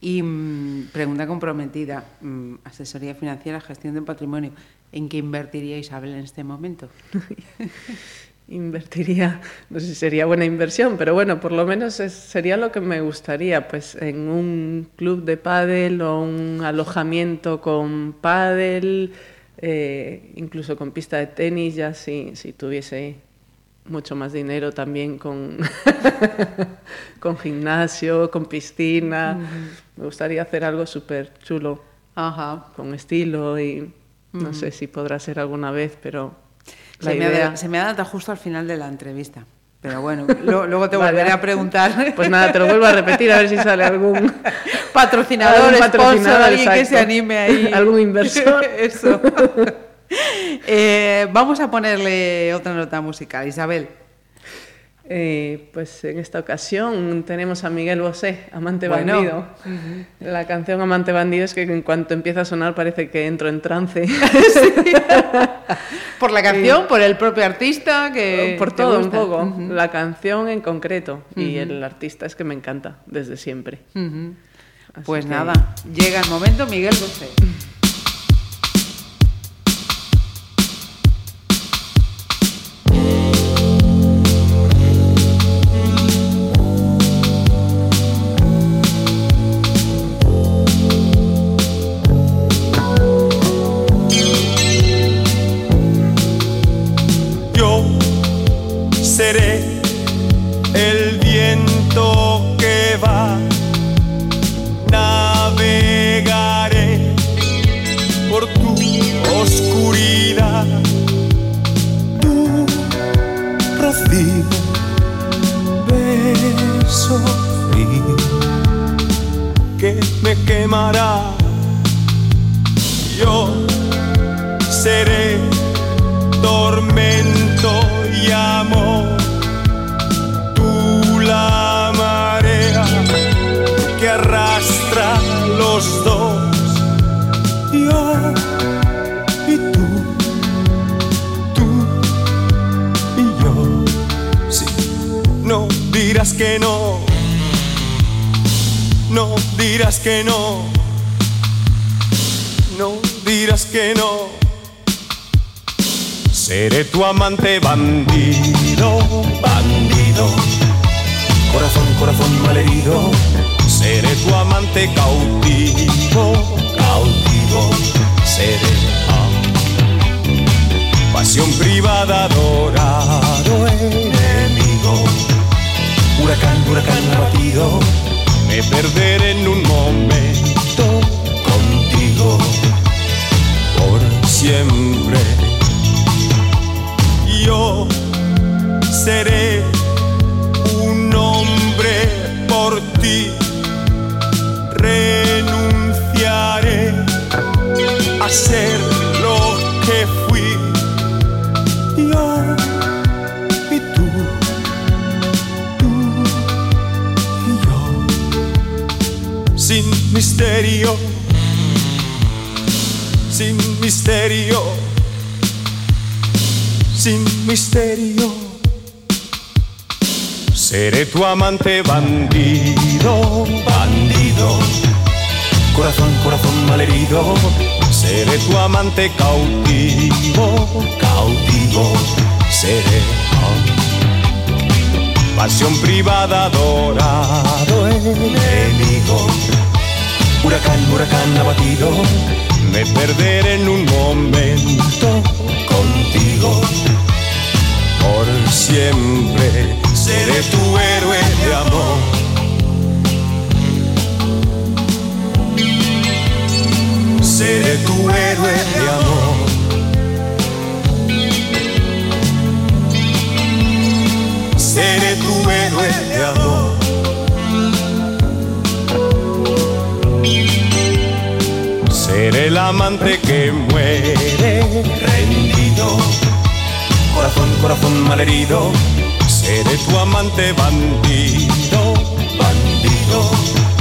B: Y mm, pregunta comprometida, mm, asesoría financiera, gestión de patrimonio. ¿En qué invertiría Isabel en este momento?
F: Invertiría, no sé si sería buena inversión, pero bueno, por lo menos es- sería lo que me gustaría, pues en un club de pádel o un alojamiento con pádel, eh, incluso con pista de tenis, ya si, si tuviese mucho más dinero también con, con gimnasio, con piscina. Me gustaría hacer algo súper chulo,
B: Ajá.
F: con estilo y no sé si podrá ser alguna vez, pero la
B: Se me, ha, se me ha dado justo al final de la entrevista. Pero bueno, lo- luego te
F: Vale.
B: volveré a preguntar.
F: Pues nada, te lo vuelvo a repetir a ver si sale algún
B: patrocinador,
F: algún
B: sponsor, alguien que se anime ahí.
F: Algún inversor.
B: Eso. Eh, vamos a ponerle otra nota musical, Isabel.
F: Eh, pues en esta ocasión tenemos a Miguel Bosé, Amante
B: Bueno.
F: Bandido. La canción Amante Bandido es que en cuanto empieza a sonar parece que entro en trance.
B: Por la canción, por el propio artista, que
F: Por todo un poco. La canción en concreto. Y el artista es que me encanta desde siempre.
B: Pues nada, llega el momento, Miguel Bosé.
K: Amante
L: que muere rendido corazón, corazón malherido, seré tu amante bandido, bandido,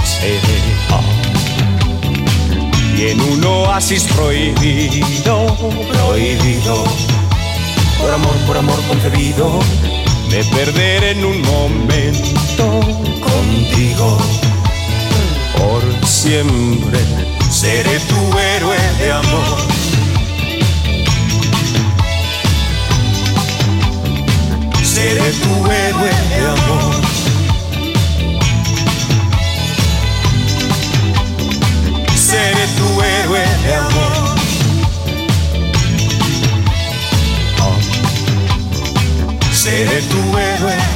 L: seré. ah. Y en un oasis prohibido, prohibido, por amor, por amor concebido, me perderé en un momento contigo. Por siempre seré tu héroe de amor. seré tu héroe de amor. Seré tu héroe de amor. Seré tu héroe.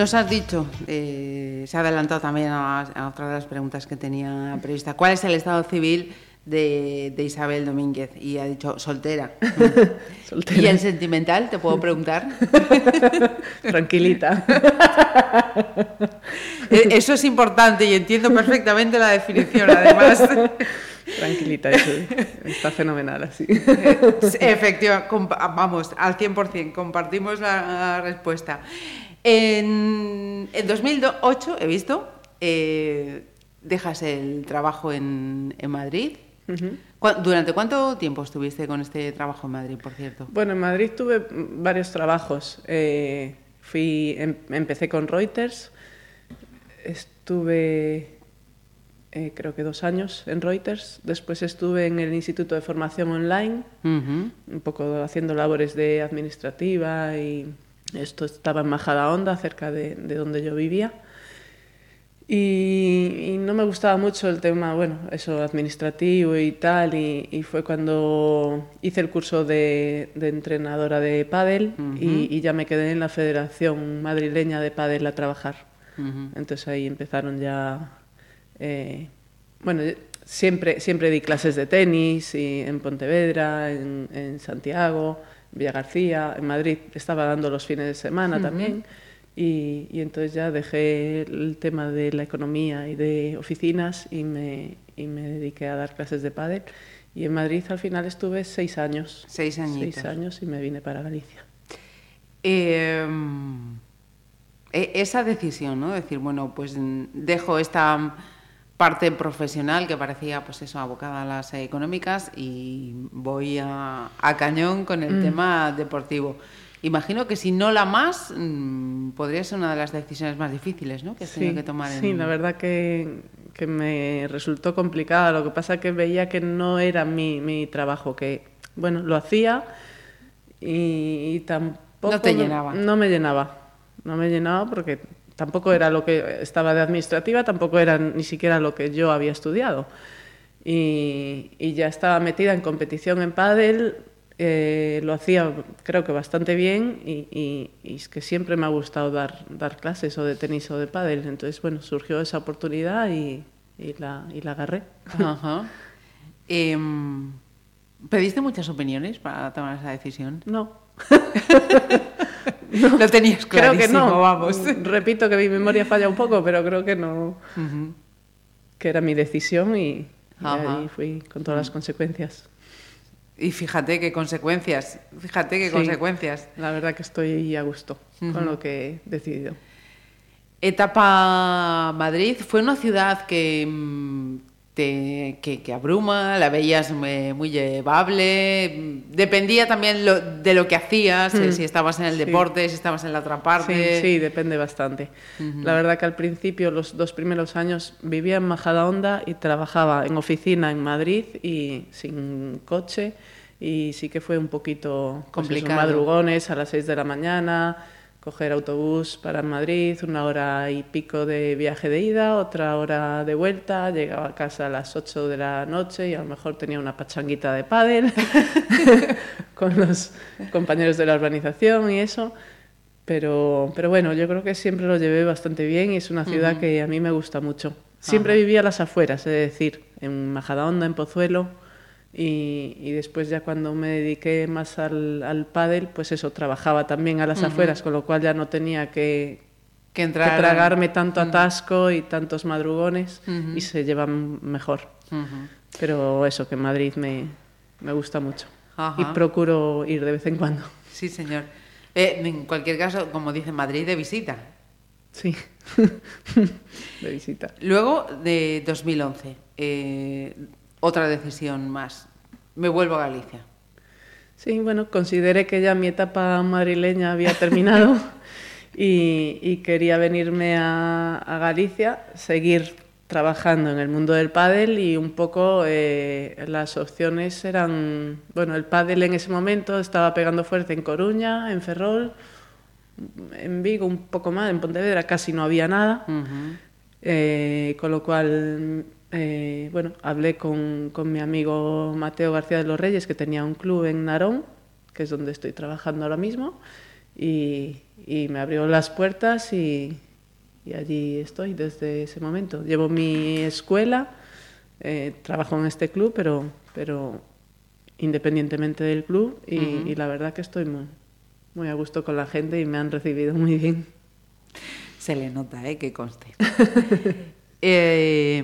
B: Nos has dicho, eh, se ha adelantado también a, a otra de las preguntas que tenía prevista. ¿Cuál es el estado civil de, de Isabel Domínguez? Y ha dicho soltera.
F: Soltera.
B: ¿Y el sentimental? ¿Te puedo preguntar?
F: Tranquilita.
B: Eh, Eso es importante y entiendo perfectamente la definición, además.
F: Tranquilita, eso está fenomenal así.
B: Efectivamente, vamos, al 100%, compartimos la respuesta. En, en 2008, he visto, eh, dejas el trabajo en, en Madrid.
F: Ujú.
B: ¿Cu- ¿Durante cuánto tiempo estuviste con este trabajo en Madrid, por cierto?
F: Bueno, en Madrid tuve varios trabajos. Eh, fui, em- empecé con Reuters, estuve eh, creo que dos años en Reuters, después estuve en el Instituto de Formación Online, un poco haciendo labores de administrativa y esto estaba en Majadahonda, cerca de, de donde yo vivía. Y, y no me gustaba mucho el tema, bueno, eso administrativo y tal, y, y fue cuando hice el curso de, de entrenadora de pádel y, y ya me quedé en la Federación Madrileña de Pádel a trabajar. Entonces ahí empezaron ya, eh, bueno, siempre, siempre di clases de tenis y en Pontevedra, en, en Santiago, Villa García, en Madrid estaba dando los fines de semana también. Y, y entonces ya dejé el tema de la economía y de oficinas y me, y me dediqué a dar clases de pádel. Y en Madrid al final estuve seis años.
B: Seis añitos.
F: Seis años y me vine para Galicia.
B: Eh, e- esa decisión, ¿no? Decir, bueno, pues dejo esta parte profesional que parecía, pues eso, abocada a las económicas y voy a, a cañón con el tema deportivo. Imagino que si no la más, mm, podría ser una de las decisiones más difíciles, ¿no? Que has tenido que tomar.
F: sí,
B: en-
F: la verdad que, que me resultó complicada. Lo que pasa que veía que no era mi, mi trabajo, que bueno, lo hacía y, y tampoco...
B: No te llenaba.
F: No me llenaba. No me llenaba porque tampoco era lo que estaba de administrativa, tampoco era ni siquiera lo que yo había estudiado. Y, y ya estaba metida en competición en pádel, eh, lo hacía creo que bastante bien y, y- y es que siempre me ha gustado dar, dar clases o de tenis o de pádel. Entonces, bueno, surgió esa oportunidad y, y la, la agarré.
B: Ajá. Em, ¿Pediste muchas opiniones para tomar esa decisión?
F: No.
B: Lo tenías
F: Creo
B: clarísimo,
F: que no.
B: vamos.
F: Repito que mi memoria falla un poco, pero creo que no. Que era mi decisión y, y ahí fui con todas las consecuencias.
B: Y fíjate qué consecuencias, fíjate qué
F: Sí.
B: consecuencias.
F: La verdad que estoy a gusto
B: Ujú.
F: con lo que he decidido.
B: Etapa Madrid fue una ciudad que, mm, te, que, que abruma, la veías muy llevable, dependía también lo- de lo que hacías, eh,
F: Mm.
B: si estabas en el
F: Sí.
B: deporte, si estabas en la otra parte.
F: Sí, sí, depende bastante. La verdad que al principio, los dos primeros años, vivía en Majadahonda y trabajaba en oficina en Madrid y sin coche. Y sí que fue un poquito pues
B: Complicado.
F: madrugones a las 6 de la mañana, coger autobús para Madrid, una hora y pico de viaje de ida, otra hora de vuelta, llegaba a casa a las 8 de la noche y a lo mejor tenía una pachanguita de pádel con los compañeros de la urbanización y eso. Pero, pero bueno, yo creo que siempre lo llevé bastante bien y es una ciudad que a mí me gusta mucho. Siempre vivía a las afueras, es decir, en Majadahonda, en Pozuelo, y, y después ya cuando me dediqué más al, al pádel, pues eso, trabajaba también a las afueras, con lo cual ya no tenía que,
B: que
F: tragarme tanto atasco y tantos madrugones y se llevan mejor. Pero eso, que Madrid me, me gusta mucho. Y procuro ir de vez en cuando.
B: Sí, señor. Eh, en cualquier caso, como dice Madrid, de visita.
F: Sí, de visita.
B: Luego de 2011, eh, otra decisión más. Me vuelvo a Galicia.
F: Sí, bueno, consideré que ya mi etapa madrileña había terminado y, y quería venirme a, a Galicia, seguir trabajando en el mundo del pádel y un poco eh, las opciones eran, bueno, el pádel en ese momento estaba pegando fuerte en Coruña, en Ferrol, en Vigo un poco más, en Pontevedra casi no había nada. Eh, con lo cual, eh, bueno, hablé con, con mi amigo Mateo García de los Reyes, que tenía un club en Narón, que es donde estoy trabajando ahora mismo, y, y me abrió las puertas y, y allí estoy desde ese momento. Llevo mi escuela, eh, trabajo en este club, pero, pero independientemente del club, y, y la verdad que estoy muy, muy a gusto con la gente y me han recibido muy bien.
B: Se le nota, ¿eh? Que conste. Eh,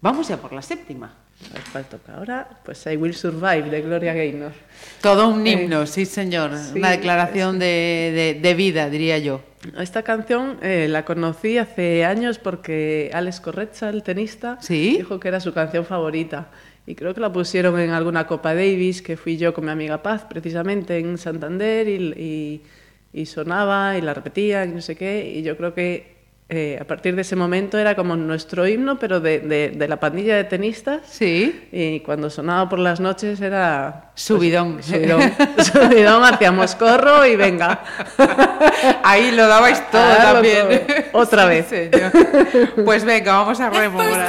B: vamos ya por la séptima.
F: A ver cuál toca ahora. Pues I Will Survive de Gloria Gaynor.
B: Todo un
F: Eh,
B: himno, sí, señor.
F: sí,
B: Una declaración de, de- de vida, diría yo.
F: Esta canción eh, la conocí hace años porque Alex Correcha, el tenista,
B: ¿Sí?
F: dijo que era su canción favorita. Y creo que la pusieron en alguna Copa Davis, que fui yo con mi amiga Paz, precisamente en Santander, y, y- y sonaba y la repetía y no sé qué. Y yo creo que eh, a partir de ese momento era como nuestro himno, pero de, de- de la pandilla de tenistas.
B: Sí.
F: Y cuando sonaba por las noches era... pues,
B: Subidón.
F: subidón. subidón, hacíamos corro y venga.
B: Ahí lo dabais todo
F: Ah,
B: también.
F: Otra
B: Sí,
F: vez.
B: señor. Pues venga, vamos a rememorar.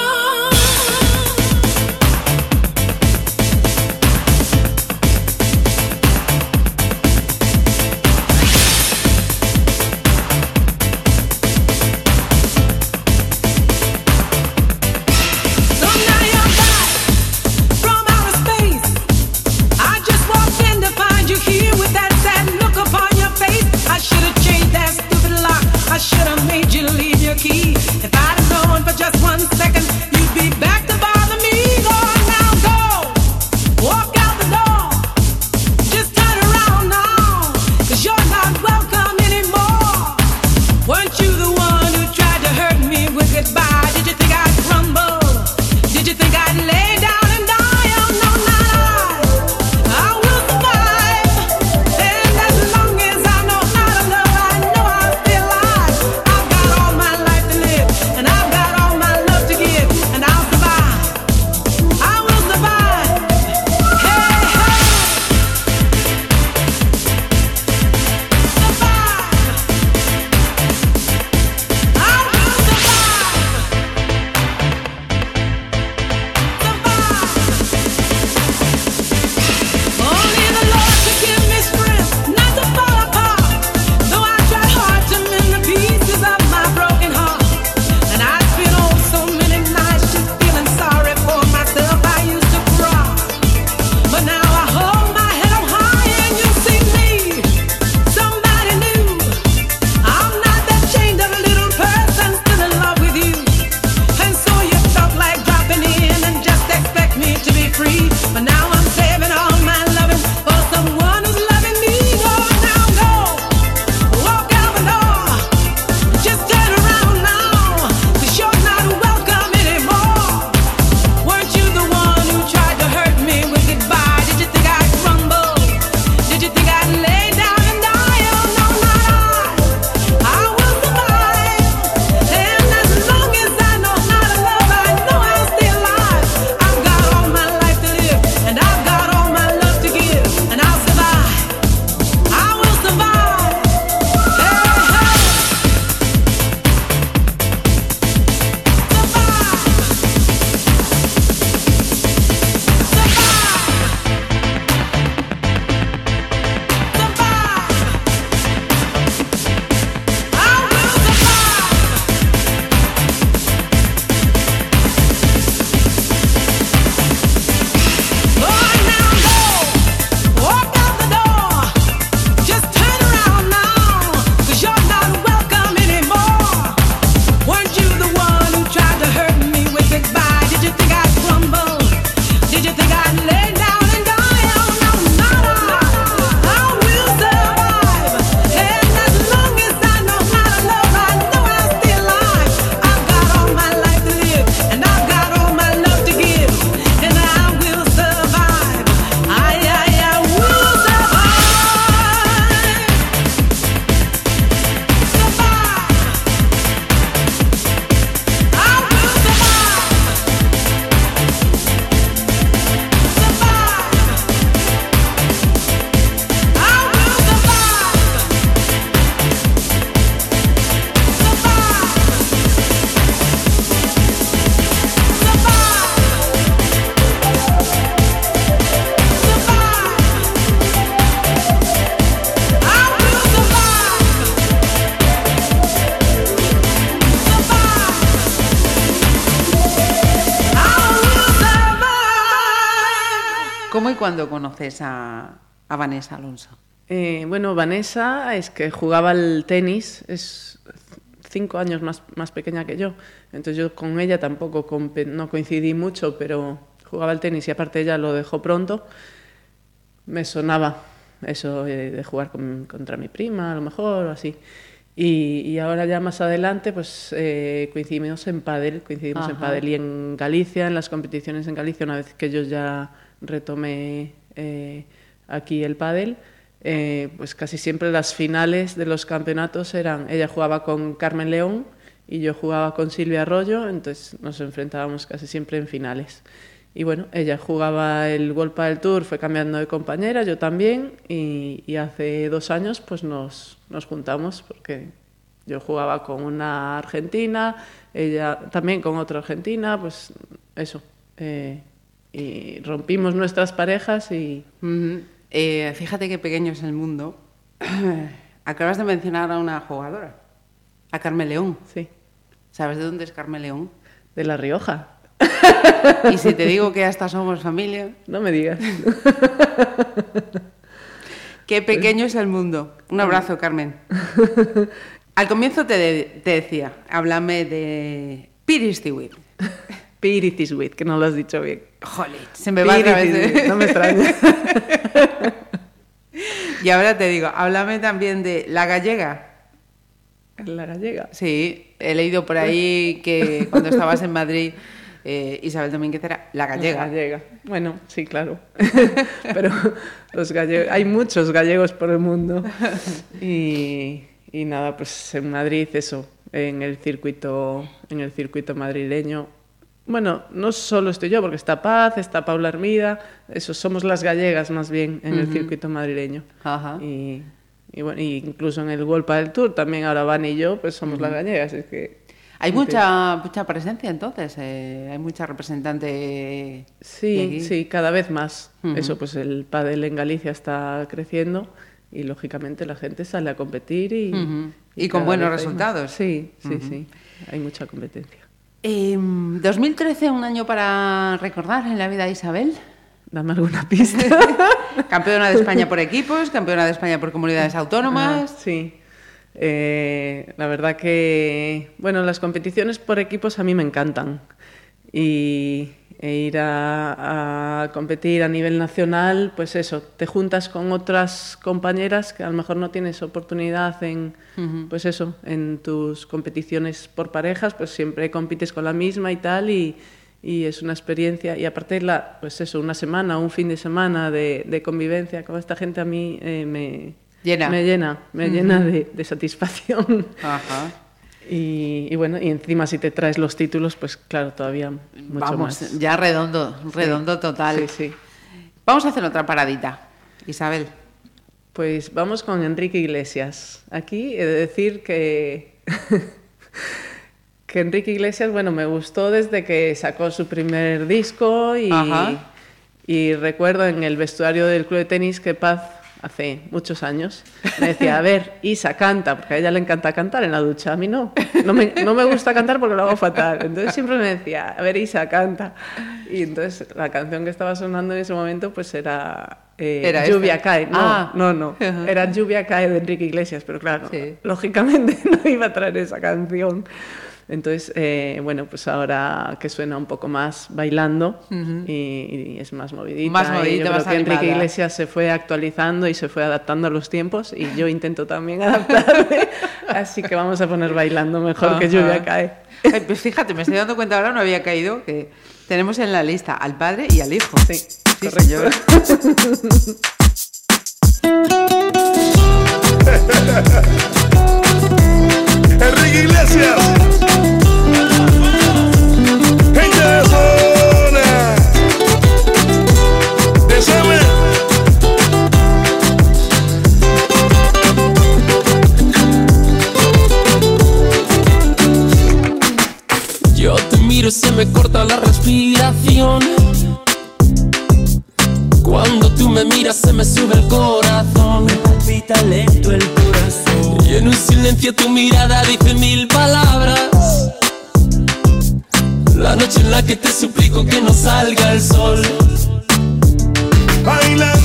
D: should have made you leave your key. If I'd have known for just one
B: second, you'd be back. Conoces a, a Vanessa Alonso?
F: Eh, bueno, Vanessa es que jugaba al tenis, es cinco años más, más pequeña que yo. Entonces yo con ella tampoco no coincidí mucho, pero jugaba al tenis y aparte ella lo dejó pronto. Me sonaba eso de jugar con- contra mi prima, a lo mejor, o así. Y, y ahora ya más adelante, pues eh, coincidimos en pádel, coincidimos en pádel y en Galicia, en las competiciones en Galicia, una vez que yo ya retomé eh, aquí el pádel, eh, pues casi siempre las finales de los campeonatos eran, ella jugaba con Carmen León y yo jugaba con Silvia Arroyo, entonces nos enfrentábamos casi siempre en finales. Y bueno, ella jugaba el World Padel Tour, fue cambiando de compañera, yo también, y, y hace dos años pues nos, nos juntamos porque yo jugaba con una argentina, ella también con otra argentina, pues eso. eh, y rompimos nuestras parejas y.
B: Eh, fíjate qué pequeño es el mundo. Acabas de mencionar a una jugadora, a Carmen León.
F: sí,
B: ¿Sabes de dónde es Carmen León?
F: de La Rioja.
B: Y si te digo que hasta somos familia,
F: No me digas.
B: qué pequeño es el mundo. Un abrazo, Carmen. Al comienzo te, de- te decía, háblame de Piristiwit.
F: Piritiswit, que no lo has dicho bien.
B: Jolín, se me va.
F: Piritiswit,
B: ¿eh?
F: no me extraña.
B: Y ahora te digo, háblame también de La Gallega.
F: La gallega.
B: Sí, he leído por ahí que cuando estabas en Madrid, eh, Isabel Domínguez era La Gallega.
F: Gallega. Bueno, sí, claro. Pero los gallegos, hay muchos gallegos por el mundo. Y, y nada, pues en Madrid eso, en el circuito, en el circuito madrileño. Bueno, no solo estoy yo, porque está Paz, está Paula Hermida, eso somos las gallegas más bien en el circuito madrileño.
B: Ajá.
F: Y, y bueno, y incluso en el Golpa del Tour también ahora Van y yo, pues somos las gallegas, es que
B: Hay mucha, mucha presencia entonces, eh, hay mucha representante.
F: Sí, sí, cada vez más. Eso, pues el pádel en Galicia está creciendo y lógicamente la gente sale a competir y.
B: Y con buenos resultados.
F: Sí, sí, sí. Hay mucha competencia.
B: Em, 2013, un año para recordar en la vida de Isabel.
F: Dame alguna pista.
B: Campeona de España por equipos, campeona de España por comunidades
F: Ah,
B: autónomas.
F: sí. Eh, la verdad que, bueno, las competiciones por equipos a mí me encantan. Y e ir a, a competir a nivel nacional, pues eso, te juntas con otras compañeras que a lo mejor no tienes oportunidad en, pues eso, en tus competiciones por parejas, pues siempre compites con la misma y tal, y, y es una experiencia. Y aparte, la, pues eso, una semana, un fin de semana de, de convivencia con esta gente a mí eh, me,
B: Llena.
F: me llena, me llena de, de satisfacción.
B: Ajá.
F: Y, y bueno, y encima si te traes los títulos, pues claro, todavía mucho
B: Vamos,
F: más.
B: ya redondo, redondo total.
F: Sí, sí.
B: Vamos a hacer otra paradita, Isabel.
F: Pues vamos con Enrique Iglesias. Aquí he de decir que, que Enrique Iglesias, bueno, me gustó desde que sacó su primer disco y,
B: Ajá.
F: y recuerdo en el vestuario del club de tenis que Paz hace muchos años me decía, a ver, Isa, canta, porque a ella le encanta cantar en la ducha, a mí no. No me, no me gusta cantar porque lo hago fatal. Entonces siempre me decía, a ver, Isa, canta. Y entonces la canción que estaba sonando en ese momento pues era... eh,
B: Era esta.
F: Lluvia cae. No,
B: Ah.
F: no, no. Era Lluvia cae de Enrique Iglesias, pero claro,
B: Sí.
F: lógicamente no iba a traer esa canción. Entonces, eh, bueno, pues ahora que suena un poco más bailando y, y es más movidita.
B: Más
F: y
B: movidita,
F: yo creo que Enrique. Iglesias se fue actualizando y se fue adaptando a los tiempos y yo intento también adaptarme. Así que vamos a poner bailando mejor que
B: Ajá.
F: Lluvia cae.
B: Ay, pues fíjate, me estoy dando cuenta ahora, no había caído, que tenemos en la lista al padre y al hijo.
F: Sí,
B: Sí,
F: correcto.
B: señor.
K: Enrique Iglesias.
M: Se me corta la respiración. Cuando tú me miras se me sube el corazón. Me palpita lento el corazón. Y en un silencio tu mirada dice mil palabras. La noche en la que te suplico que no salga el sol.
K: Bailando,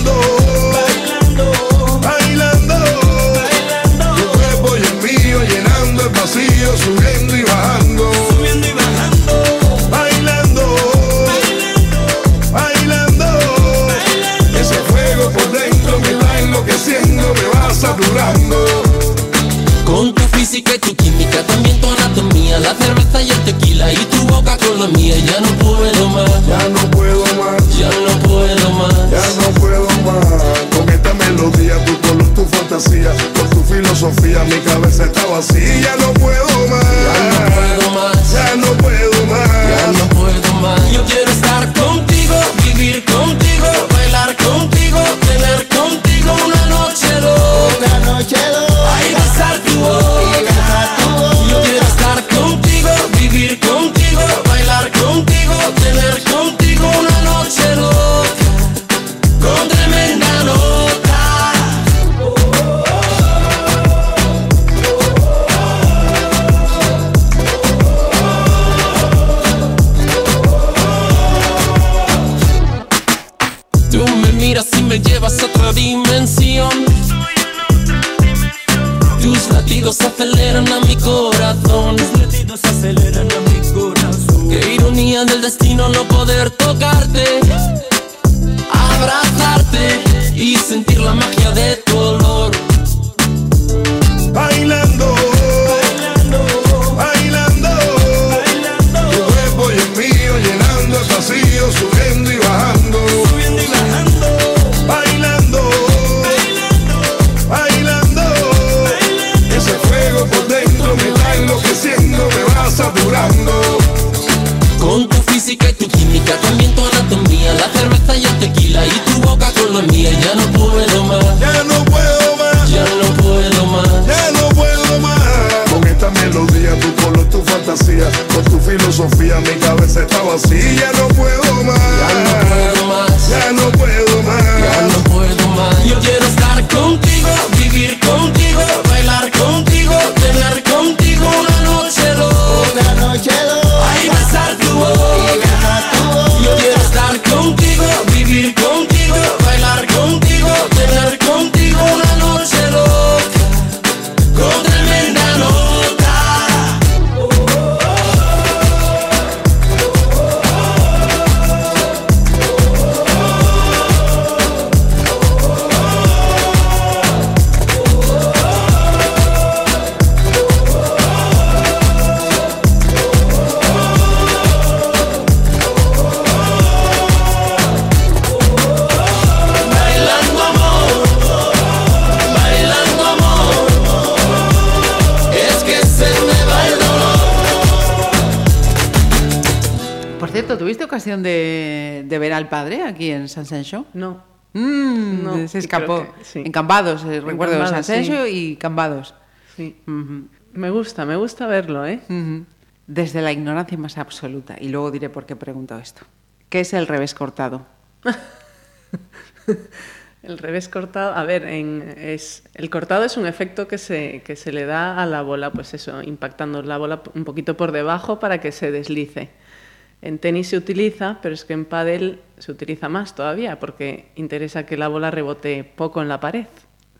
M: Con tu física y tu química, también tu anatomía, la cerveza y el tequila y tu boca con la mía, ya no puedo más,
K: Ya no puedo más.
M: ya no puedo más.
K: Ya no puedo más con esta melodía, tu color, tu fantasía, con tu filosofía, mi cabeza está vacía. Ya no puedo más,
M: Ya no puedo más,
K: ya no puedo más.
M: ya no puedo más. Yo quiero mía, ya no puedo más,
K: Ya no puedo más.
M: ya no puedo más.
K: Ya no puedo más. Con esta melodía, tu color, tu fantasía Con tu filosofía, mi cabeza está vacía. Ya no puedo más
M: Ya no puedo más,
K: Ya no puedo
B: al padre aquí en San Sencho?
F: No.
B: Mm,
F: No,
B: se escapó.
F: que sí.
B: En Cambados, eh, recuerdo, San
F: Cambados,
B: Sencho y Cambados.
F: Sí. Me gusta, me gusta verlo, ¿eh?
B: Desde la ignorancia más absoluta. Y luego diré por qué he preguntado esto. ¿Qué es el revés cortado?
F: El revés cortado, a ver, en, es, el cortado es un efecto que se, que se le da a la bola, pues eso, impactando la bola un poquito por debajo para que se deslice. En tenis se utiliza, pero es que en pádel se utiliza más todavía, porque interesa que la bola rebote poco en la pared.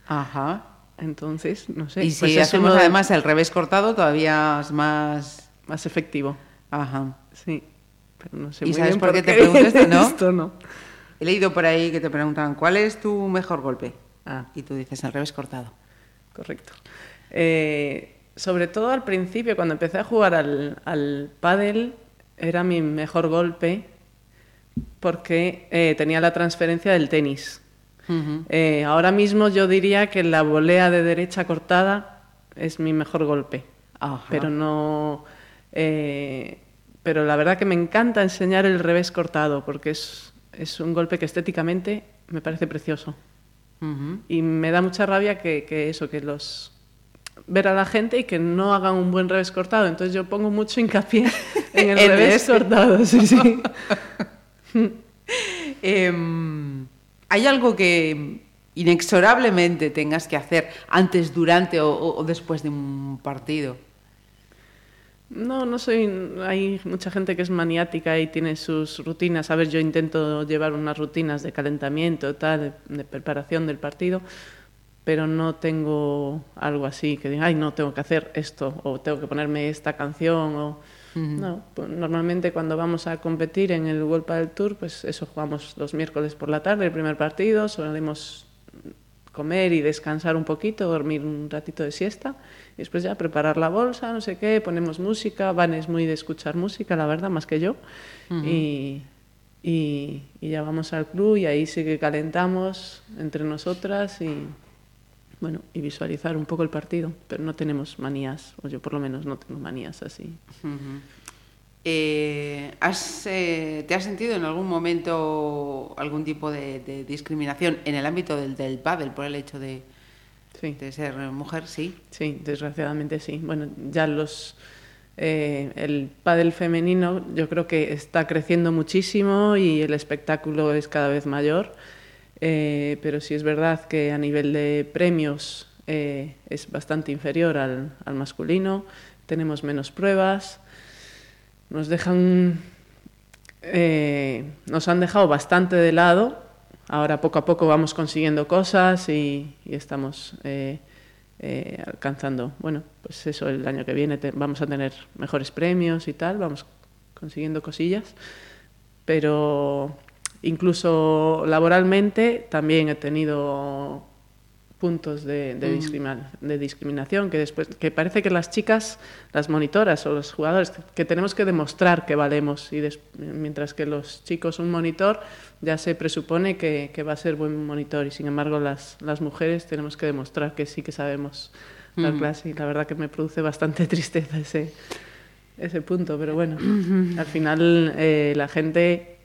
B: Ajá.
F: Entonces, no sé.
B: y si
F: pues es
B: hacemos
F: de-
B: además el revés cortado, todavía es más...
F: más efectivo.
B: Ajá.
F: Sí. Pero no sé
B: ¿Y
F: muy
B: sabes
F: bien
B: por qué te pregunto esto, no?
F: esto, no?
B: He leído por ahí que te preguntan, ¿cuál es tu mejor golpe?
F: Ah.
B: Y tú dices, el revés cortado.
F: Correcto. Eh, sobre todo al principio, cuando empecé a jugar al, al pádel, era mi mejor golpe porque eh, tenía la transferencia del tenis. Eh, ahora mismo yo diría que la volea de derecha cortada es mi mejor golpe,
B: Ajá.
F: pero no... eh, pero la verdad que me encanta enseñar el revés cortado porque es, es un golpe que estéticamente me parece precioso. Y me da mucha rabia que, que eso, que los ver a la gente y que no hagan un buen revés cortado. Entonces yo pongo mucho hincapié en el revés cortado, sí, sí.
B: Em, ¿Hay algo que inexorablemente tengas que hacer antes, durante o después de un partido?
F: No, no soy. Hay mucha gente que es maniática y tiene sus rutinas. A ver, yo intento llevar unas rutinas de calentamiento, tal, de, de preparación del partido, pero no tengo algo así que diga, ay, no, tengo que hacer esto, o tengo que ponerme esta canción, o. No, pues normalmente cuando vamos a competir en el World del Tour, pues eso jugamos los miércoles por la tarde, el primer partido, solemos comer y descansar un poquito, dormir un ratito de siesta, y después ya preparar la bolsa, no sé qué, ponemos música, Van es muy de escuchar música, la verdad, más que yo, y, y, y ya vamos al club y ahí sí que calentamos entre nosotras y bueno, y visualizar un poco el partido, pero no tenemos manías, o yo por lo menos no tengo manías así.
B: Eh, ¿has, eh, ¿Te has sentido en algún momento algún tipo de, de discriminación en el ámbito del, del pádel por el hecho de,
F: Sí.
B: de ser mujer? Sí.
F: Sí, desgraciadamente sí. Bueno, ya los eh, el pádel femenino yo creo que está creciendo muchísimo y el espectáculo es cada vez mayor. Eh, pero sí es verdad que a nivel de premios eh, es bastante inferior al, masculino. Tenemos menos pruebas. Nos dejan eh, nos han dejado bastante de lado. Ahora poco a poco vamos consiguiendo cosas y, estamos eh, alcanzando, bueno, pues eso, el año que viene vamos a tener mejores premios y tal, vamos consiguiendo cosillas, pero incluso laboralmente también he tenido puntos de, de, discrima- de discriminación que después que parece que las chicas las monitoras o los jugadores que tenemos que demostrar que valemos y des- mientras que los chicos un monitor ya se presupone que, que va a ser buen monitor y sin embargo las, las mujeres tenemos que demostrar que sí que sabemos dar
B: Ujú.
F: clase y la verdad que me produce bastante tristeza ese, ese punto pero bueno al final eh, la gente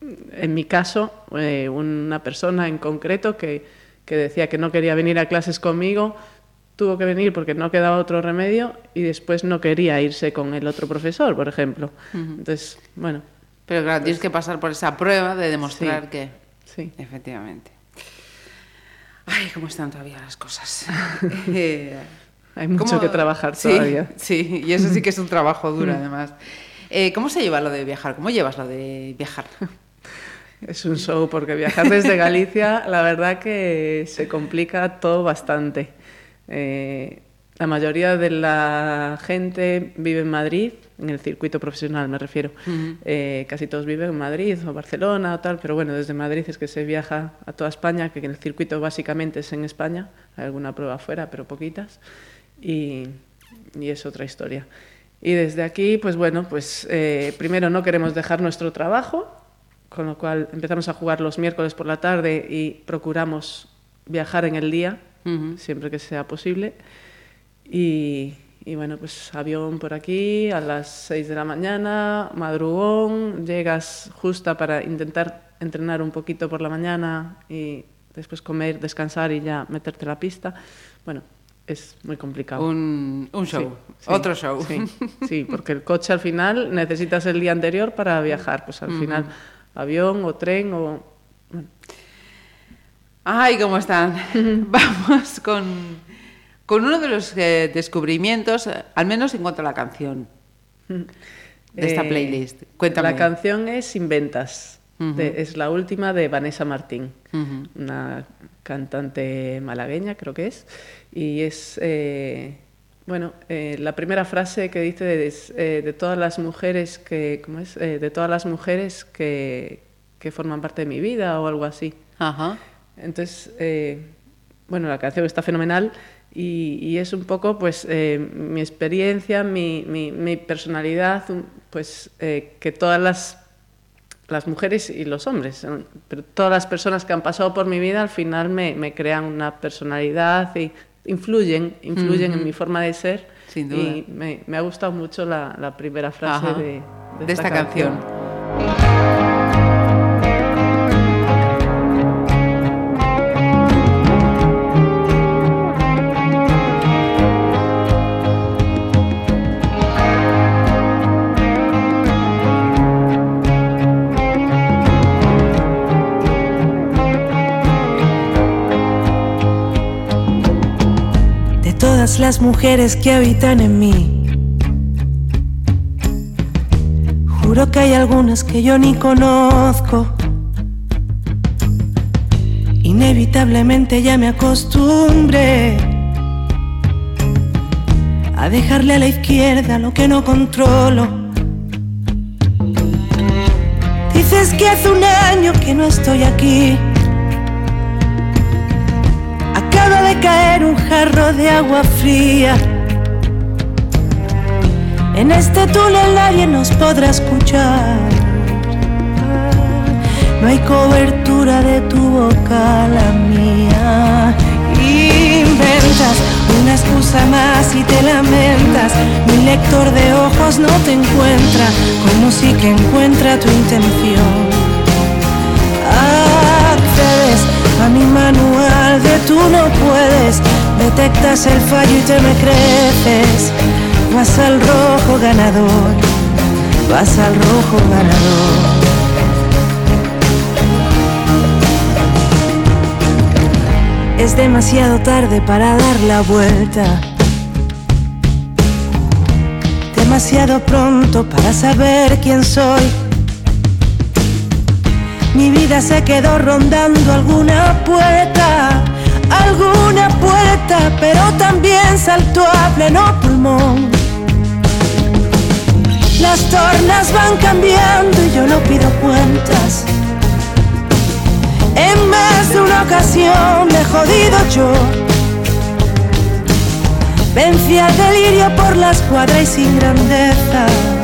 F: en mi caso, eh, una persona en concreto que, que decía que no quería venir a clases conmigo, tuvo que venir porque no quedaba otro remedio y después no quería irse con el otro profesor, por ejemplo. Entonces, bueno,
B: Pero claro, tienes que pasar por esa prueba de demostrar
F: Sí.
B: que...
F: sí.
B: Efectivamente. Ay, cómo están todavía las cosas. Eh,
F: Hay mucho
B: ¿cómo-
F: que trabajar
B: Sí,
F: todavía.
B: Sí, y eso sí que es un trabajo duro, además. Eh, ¿Cómo se lleva lo de viajar? ¿Cómo llevas lo de viajar?
F: Es un show porque viajar desde Galicia, la verdad que se complica todo bastante. Eh, la mayoría de la gente vive en Madrid, en el circuito profesional me refiero. Eh, casi todos viven en Madrid o Barcelona o tal, pero bueno, desde Madrid es que se viaja a toda España, que el circuito básicamente es en España, hay alguna prueba afuera, pero poquitas, y, y es otra historia. Y desde aquí, pues bueno, pues eh, primero no queremos dejar nuestro trabajo, con lo cual empezamos a jugar los miércoles por la tarde y procuramos viajar en el día, siempre que sea posible. Y, y bueno, pues avión por aquí a las 6 de la mañana, madrugón, llegas justa para intentar entrenar un poquito por la mañana y después comer, descansar y ya meterte a la pista. Bueno, es muy complicado.
B: Un, un show,
F: Sí, sí,
B: otro show.
F: Sí, sí, porque el coche al final necesitas el día anterior para viajar. Pues al final avión o tren o...
B: Ay, ¿cómo están? Vamos con, con uno de los eh, descubrimientos, eh, al menos en cuanto a la canción de esta
F: eh,
B: playlist. Cuéntame.
F: La canción es Inventas. De- es la última de Vanessa Martín, una cantante malagueña, creo que es. Y es, eh, bueno, eh, la primera frase que dice eh, de todas las mujeres que, ¿cómo es? Eh, de todas las mujeres que, que forman parte de mi vida o algo así.
B: Ajá.
F: Entonces, eh, bueno, la canción está fenomenal y, y es un poco, pues, eh, mi experiencia, mi, mi- mi personalidad, pues, eh, que todas las, las mujeres y los hombres, pero todas las personas que han pasado por mi vida al final me, me crean una personalidad y influyen, influyen en mi forma de ser.
B: Sin duda.
F: Y me, me ha gustado mucho la, la primera frase de,
B: De esta canción.
N: Las mujeres que habitan en mí. Juro que hay algunas que yo ni conozco. Inevitablemente ya me acostumbré a dejarle a la izquierda lo que no controlo. Dices que hace un año que no estoy aquí. De caer un jarro de agua fría. En este túnel nadie nos podrá escuchar. No hay cobertura de tu boca, la mía. Inventas una excusa más y te lamentas. Mi lector de ojos no te encuentra, como si que encuentra tu intención. Mi manual de tú no puedes. Detectas el fallo y te me creces. Vas al rojo ganador, vas al rojo ganador. Es demasiado tarde para dar la vuelta. Demasiado pronto para saber quién soy. Mi vida se quedó rondando alguna puerta, alguna puerta, pero también saltó a pleno pulmón. Las tornas van cambiando y yo no pido cuentas. En más de una ocasión me he jodido yo. Vencí al delirio por la escuadra y sin grandeza.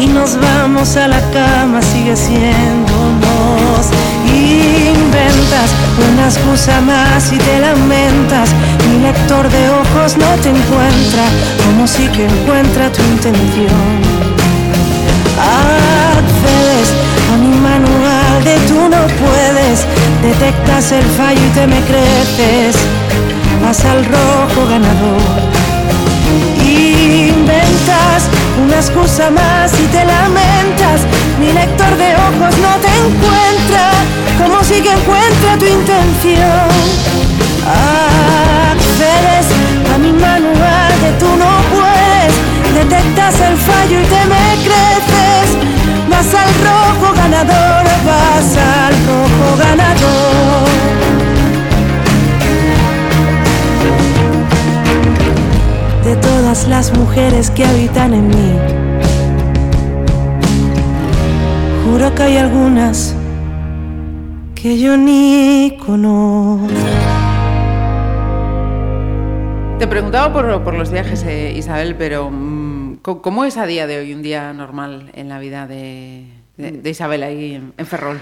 N: Y nos vamos a la cama, sigue siéndonos. Inventas una excusa más y te lamentas. Mi lector de ojos no te encuentra, como si que encuentra tu intención. Accedes a mi manual de tú no puedes, detectas el fallo y te me creces, vas al rojo ganador. Una excusa más y te lamentas, mi lector de ojos no te encuentra, como si que encuentra tu intención. Accedes a mi manual de tú no puedes, detectas el fallo y te me creces, vas al rojo ganador, vas al rojo ganador. Todas las mujeres que habitan en mí, juro que hay algunas que yo ni conozco.
B: Te preguntaba por, por los viajes, eh, Isabel, pero mm, ¿cómo es a día de hoy un día normal en la vida de, de- de Isabel ahí en, en Ferrol?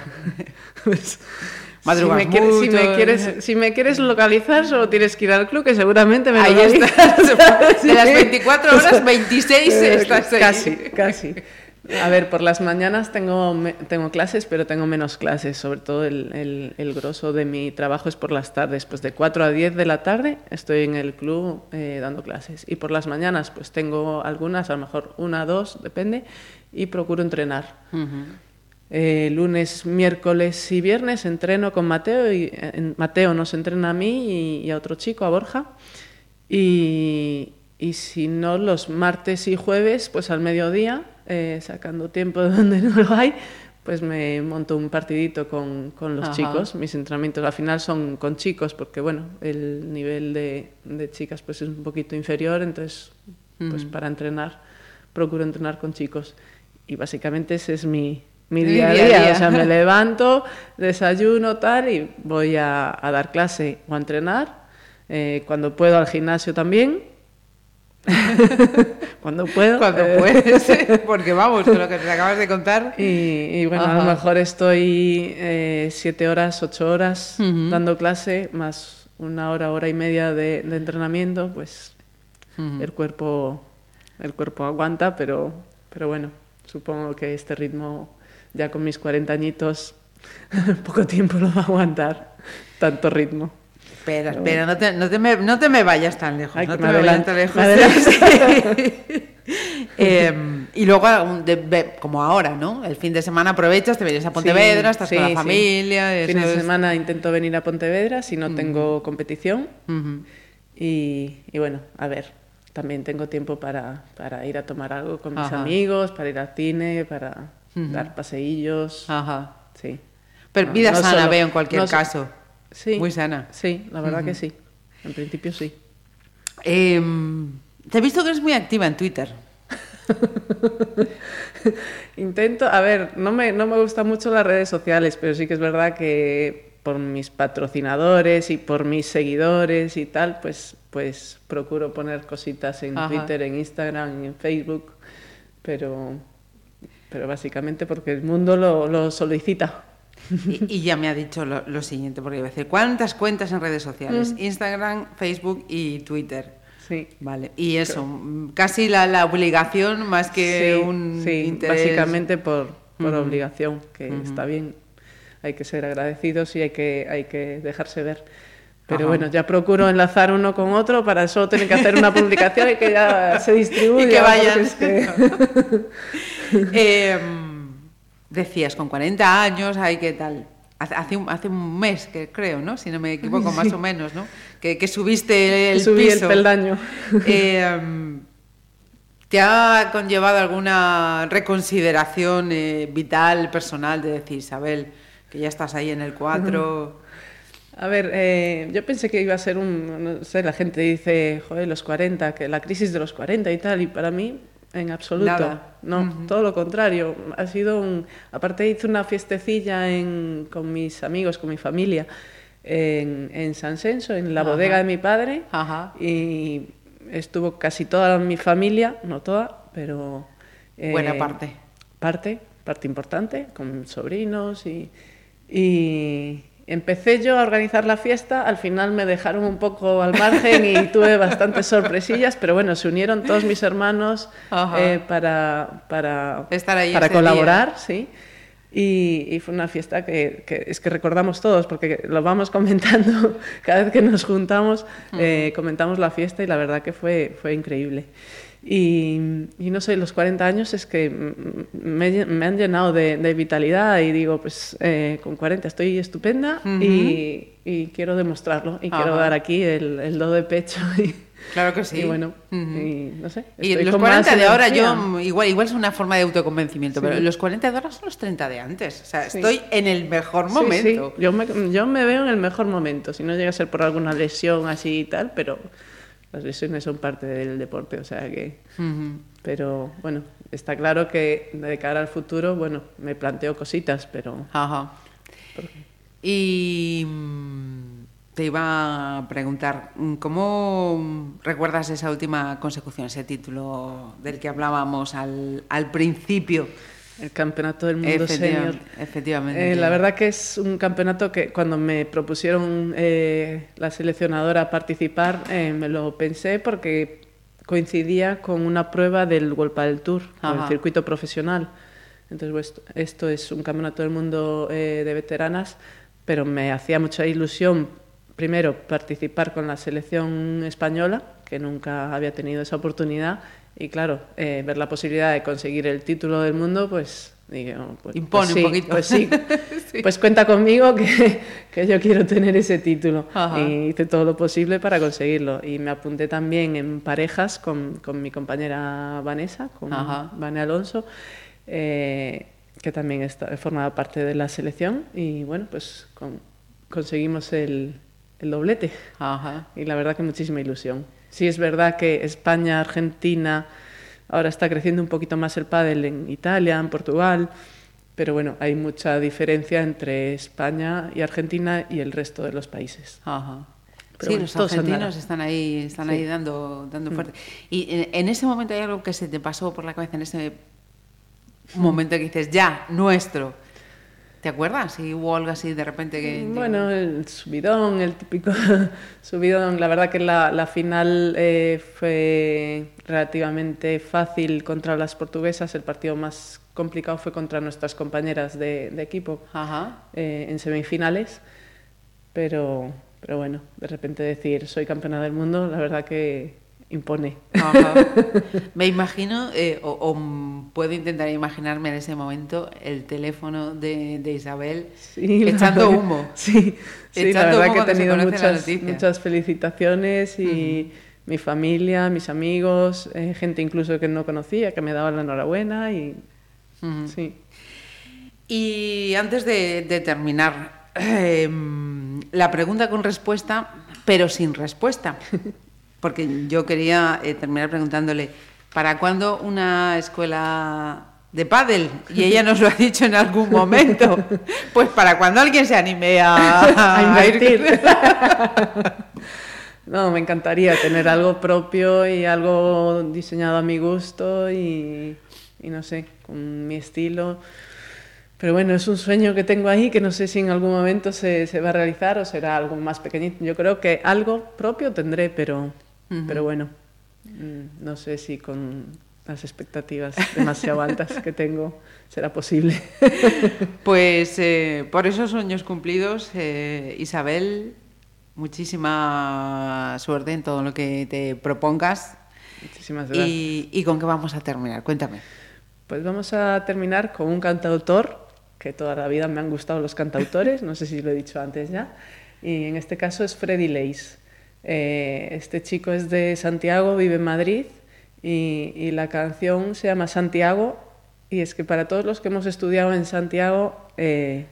B: Madrugas
F: si, me quieres, si, me quieres, si me quieres localizar, solo tienes que ir al club, que seguramente me
B: Ahí estás. De las 24 horas, 26
F: Eh,
B: estás ahí.
F: Casi, casi. A ver, por las mañanas tengo, tengo clases, pero tengo menos clases. Sobre todo el, el, el grosso de mi trabajo es por las tardes. Pues de 4 a 10 de la tarde estoy en el club eh, dando clases. Y por las mañanas pues tengo algunas, a lo mejor una, dos, depende, y procuro entrenar. Eh, lunes, miércoles y viernes entreno con Mateo y eh, Mateo nos entrena a mí y, y a otro chico, a Borja. Y, y si no, los martes y jueves, pues al mediodía, eh, sacando tiempo de donde no lo hay, pues me monto un partidito con, con los
B: Ajá.
F: chicos. Mis entrenamientos al final son con chicos porque, bueno, el nivel de, de chicas pues es un poquito inferior, entonces, pues para entrenar, procuro entrenar con chicos. Y básicamente ese es mi, mi día a
B: día a.
F: O sea, me levanto, desayuno, tal, y voy a, a dar clase o a entrenar. Eh, cuando puedo al gimnasio también. cuando puedo.
B: Cuando
F: eh,
B: puedes, porque vamos, con lo que te acabas de contar.
F: Y, y bueno, a
B: Ajá.
F: lo mejor estoy eh, siete horas, ocho horas
B: Ujú.
F: dando clase, más una hora, hora y media de, de entrenamiento, pues
B: Ujú.
F: el cuerpo el cuerpo aguanta, pero, pero bueno, supongo que este ritmo ya con mis 40 añitos poco tiempo lo va a aguantar, tanto ritmo.
B: Espera, espera, no te, no, te me, no te me vayas tan lejos.
F: Ay,
B: no te
F: me
B: vayas tan lejos. Sí. Em, y luego, de- como ahora, ¿no? El fin de semana aprovechas, te vienes a Pontevedra, estás
F: Sí,
B: con la
F: sí.
B: familia. eso
F: Fines de
B: es-
F: semana intento venir a Pontevedra si no tengo competición.
B: Ujú.
F: Y, y bueno, a ver, también tengo tiempo para, para ir a tomar algo con mis
B: Ajá.
F: amigos, para ir al cine, para Dar paseillos.
B: Ajá.
F: Sí.
B: Pero
F: No,
B: vida
F: no
B: sana
F: solo-
B: veo en cualquier
F: no
B: caso.
F: Sí.
B: Muy sana.
F: Sí, la verdad que sí. En principio sí.
B: Em, te he visto que eres muy activa en Twitter.
F: Intento, a ver, no me, no me gustan mucho las redes sociales, pero sí que es verdad que por mis patrocinadores y por mis seguidores y tal, pues, pues procuro poner cositas en
B: Ajá.
F: Twitter, en Instagram, en Facebook, pero, pero básicamente porque el mundo lo, lo solicita.
B: Y, y ya me ha dicho lo, lo siguiente, porque iba a decir, ¿cuántas cuentas en redes sociales?
F: Mm.
B: Instagram, Facebook y Twitter.
F: Sí.
B: Vale. Y eso, mm, casi la, la obligación más que
F: Sí,
B: un
F: sí,
B: interés.
F: básicamente por, por obligación, que está bien. Hay que ser agradecidos y hay que, hay que dejarse ver. Pero
B: Ajá.
F: bueno, ya procuro enlazar uno con otro para solo tener que hacer una publicación y que ya se distribuya.
B: Y que vayan.
F: es que-
B: Em, decías, con 40 años, hay que tal. Hace, un, hace un mes, que creo, ¿no? Si no me equivoco, más o menos, ¿no? Que, que subiste el
F: Subí el
B: piso.
F: peldaño.
B: Em, ¿Te ha conllevado alguna reconsideración eh, vital, personal, de decir, Isabel, que ya estás ahí en el 4?
F: A ver, eh, yo pensé que iba a ser un, no sé, la gente dice, joder, los 40, que la crisis de los 40 y tal, y para mí, en absoluto.
B: Nada.
F: No, todo lo contrario. Ha sido un... Aparte hice una fiestecilla en, con mis amigos, con mi familia, en, en San Senso, en la
B: Ajá.
F: bodega de mi padre,
B: Ajá.
F: y estuvo casi toda mi familia, no toda, pero... eh,
B: Buena parte.
F: Parte, parte importante, con sobrinos y, y empecé yo a organizar la fiesta, al final me dejaron un poco al margen y tuve bastantes sorpresillas, pero bueno, se unieron todos mis hermanos eh, para, para,
B: Estar ahí
F: para colaborar, sí. Y, y fue una fiesta que, que es que recordamos todos, porque lo vamos comentando cada vez que nos juntamos, eh, comentamos la fiesta y la verdad que fue, fue increíble. Y, y no sé, los 40 años es que me, me han llenado de, de vitalidad y digo, pues eh, con 40 estoy estupenda y, y quiero demostrarlo y quiero
B: Ajá.
F: dar aquí el, el do de pecho. Y,
B: Claro que sí.
F: y bueno, y no sé.
B: Y los
F: con más
B: 40 de ahora, yo igual, igual es una forma de autoconvencimiento,
F: Sí.
B: pero los 40 de ahora son los 30 de antes. O sea,
F: Sí.
B: estoy en el mejor momento.
F: sí. Yo, me, yo me veo en el mejor momento, si no llega a ser por alguna lesión así y tal, pero las lesiones son parte del deporte, o sea que... Pero bueno, está claro que de cara al futuro, bueno, me planteo cositas, pero...
B: Ajá. Y mm, te iba a preguntar, mm, ¿cómo recuerdas esa última consecución, ese título del que hablábamos al, al principio?
F: El campeonato del mundo
B: Efectiva-
F: senior.
B: Efectivamente.
F: Eh, la verdad que es un campeonato que cuando me propusieron eh, la seleccionadora participar, eh, me lo pensé porque coincidía con una prueba del World Padel Tour, el circuito profesional. Entonces, pues, esto es un campeonato del mundo eh, de veteranas, pero me hacía mucha ilusión, primero, participar con la selección española, que nunca había tenido esa oportunidad, y claro, eh, ver la posibilidad de conseguir el título del mundo, pues digo, pues,
B: Impone
F: pues
B: un poquito.
F: Pues sí,
B: Sí.
F: pues cuenta conmigo que, que yo quiero tener ese título.
B: Ajá.
F: Y hice todo lo posible para conseguirlo. Y me apunté también en parejas con, con mi compañera Vanessa, con
B: Ajá.
F: Vane Alonso, eh, que también está, formaba parte de la selección. Y bueno, pues con- conseguimos el, el doblete.
B: Ajá.
F: Y la verdad que muchísima ilusión. Sí es verdad que España, Argentina, ahora está creciendo un poquito más el pádel en Italia, en Portugal, pero bueno, hay mucha diferencia entre España y Argentina y el resto de los países.
B: Ajá.
F: Pero
B: sí,
F: bueno,
B: los argentinos están ahí, están
F: Sí.
B: ahí dando, dando
F: Mm.
B: fuerte. Y en, en ese momento hay algo que se te pasó por la cabeza, en ese momento que dices, ya, nuestro. ¿Te acuerdas? Si hubo algo así de repente que...
F: Bueno, el subidón, el típico subidón. La verdad que la, la final eh, fue relativamente fácil contra las portuguesas. El partido más complicado fue contra nuestras compañeras de, de equipo
B: Ajá.
F: eh, en semifinales. Pero, pero bueno, de repente decir soy campeona del mundo, la verdad que impone.
B: Ajá. Me imagino, eh, o, o, puedo intentar imaginarme en ese momento el teléfono de, de Isabel
F: Sí,
B: echando humo.
F: Sí, sí la verdad
B: humo
F: que he tenido muchas, muchas felicitaciones y mi familia, mis amigos, eh, gente incluso que no conocía, que me daba la enhorabuena y sí.
B: Y antes de, de terminar, eh, la pregunta con respuesta, pero sin respuesta. Porque yo quería eh, terminar preguntándole, ¿para cuándo una escuela de pádel? Y ella nos lo ha dicho en algún momento. Pues para cuando alguien se anime a,
F: A
B: ir-
F: invertir. No, me encantaría tener algo propio y algo diseñado a mi gusto y, y no sé, con mi estilo. Pero bueno, es un sueño que tengo ahí que no sé si en algún momento se, se va a realizar o será algo más pequeñito. Yo creo que algo propio tendré, pero, pero bueno, mm, no sé si con las expectativas demasiado altas que tengo será posible.
B: Pues eh, por esos sueños cumplidos, eh, Isabel, muchísima suerte en todo lo que te propongas.
F: Muchísimas gracias.
B: ¿Y, y con qué vamos a terminar? Cuéntame.
F: Pues vamos a terminar con un cantautor, que toda la vida me han gustado los cantautores, no sé si lo he dicho antes ya, y en este caso es Freddy Leis. Eh, este chico es de Santiago, vive en Madrid, y, y la canción se llama Santiago, y es que para todos los que hemos estudiado en Santiago, eh,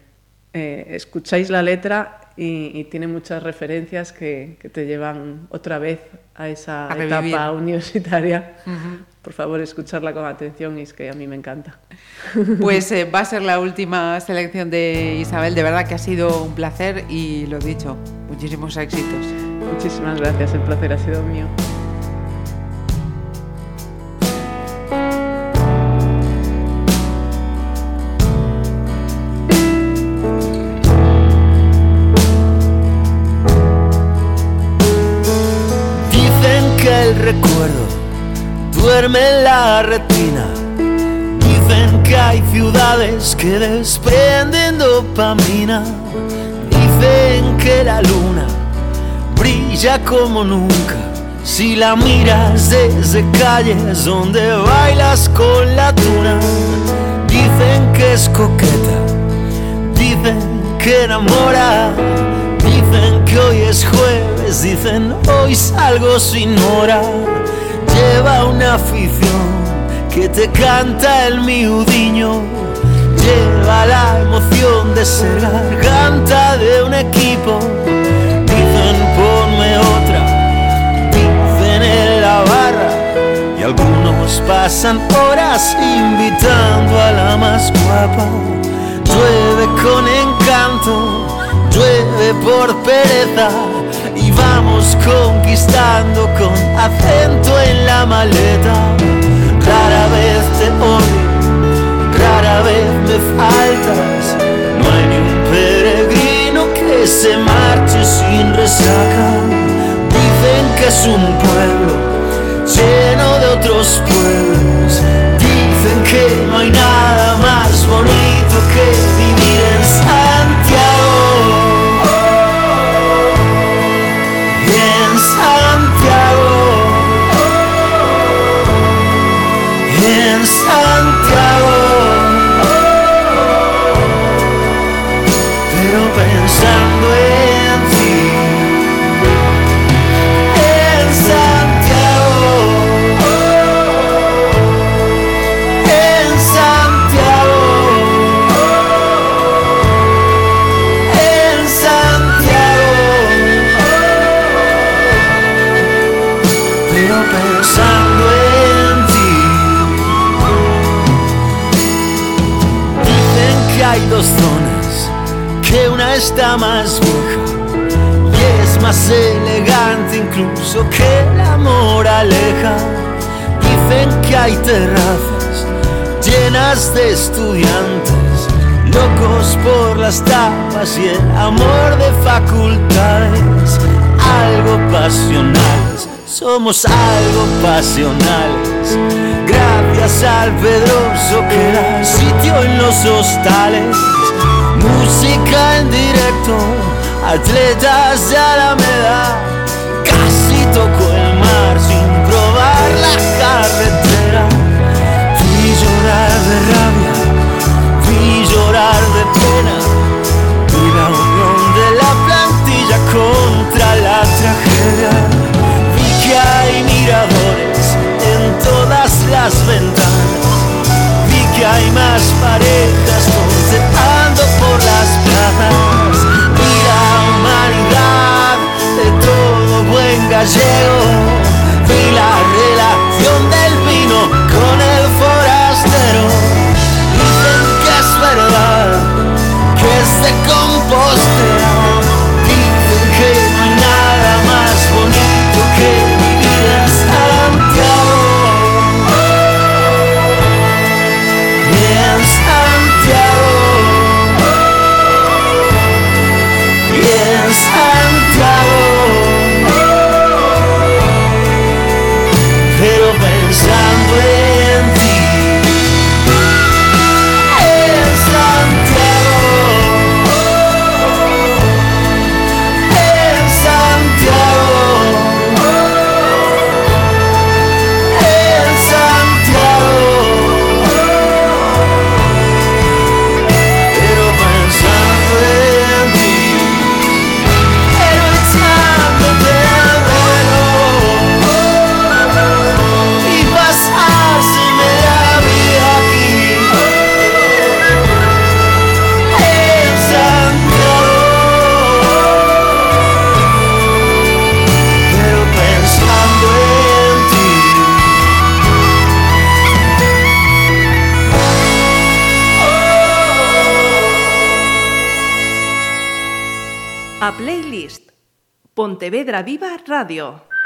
F: eh, escucháis la letra y, y tiene muchas referencias que, que te llevan otra vez a esa
B: A
F: etapa universitaria. Por favor, escucharla con atención y es que a mí me encanta.
B: Pues eh, va a ser la última selección de Isabel. De verdad que ha sido un placer y lo dicho, muchísimos éxitos.
F: Muchísimas gracias, el placer ha sido mío.
L: Dicen que el recuerdo duerme en la retina. Dicen que hay ciudades que desprenden dopamina. Dicen que la luna brilla como nunca. Si la miras desde calles donde bailas con la tuna. Dicen que es coqueta. Dicen que enamora. Dicen que hoy es jueves, dicen hoy salgo sin hora. Lleva una afición que te canta el miudiño. Lleva la emoción de ser garganta de un equipo. Algunos pasan horas invitando a la más guapa. Llueve con encanto, llueve por pereza y vamos conquistando con acento en la maleta. Rara vez te odio, rara vez me faltas. No hay ni un peregrino que se marche sin resaca. Dicen que es un pueblo lleno de otros pueblos. Dicen que no hay nada más bonito que vivir en incluso que la moraleja. Dicen que hay terrazas llenas de estudiantes, locos por las tapas y el amor de facultades, algo pasionales, somos algo pasionales. Gracias al Pedroso que da sitio en los hostales, música en directo, atletas de Alameda, tocó el mar sin probar la carretera. Vi llorar de rabia, vi llorar de pena. Vi la unión de la plantilla contra la tragedia. Vi que hay miradores en todas
O: las ventanas. Vi que hay más parejas donde hay gallego vi la relación del vino con el forastero. Dicen que es verdad, que es de
L: compost Pontevedra Viva Radio.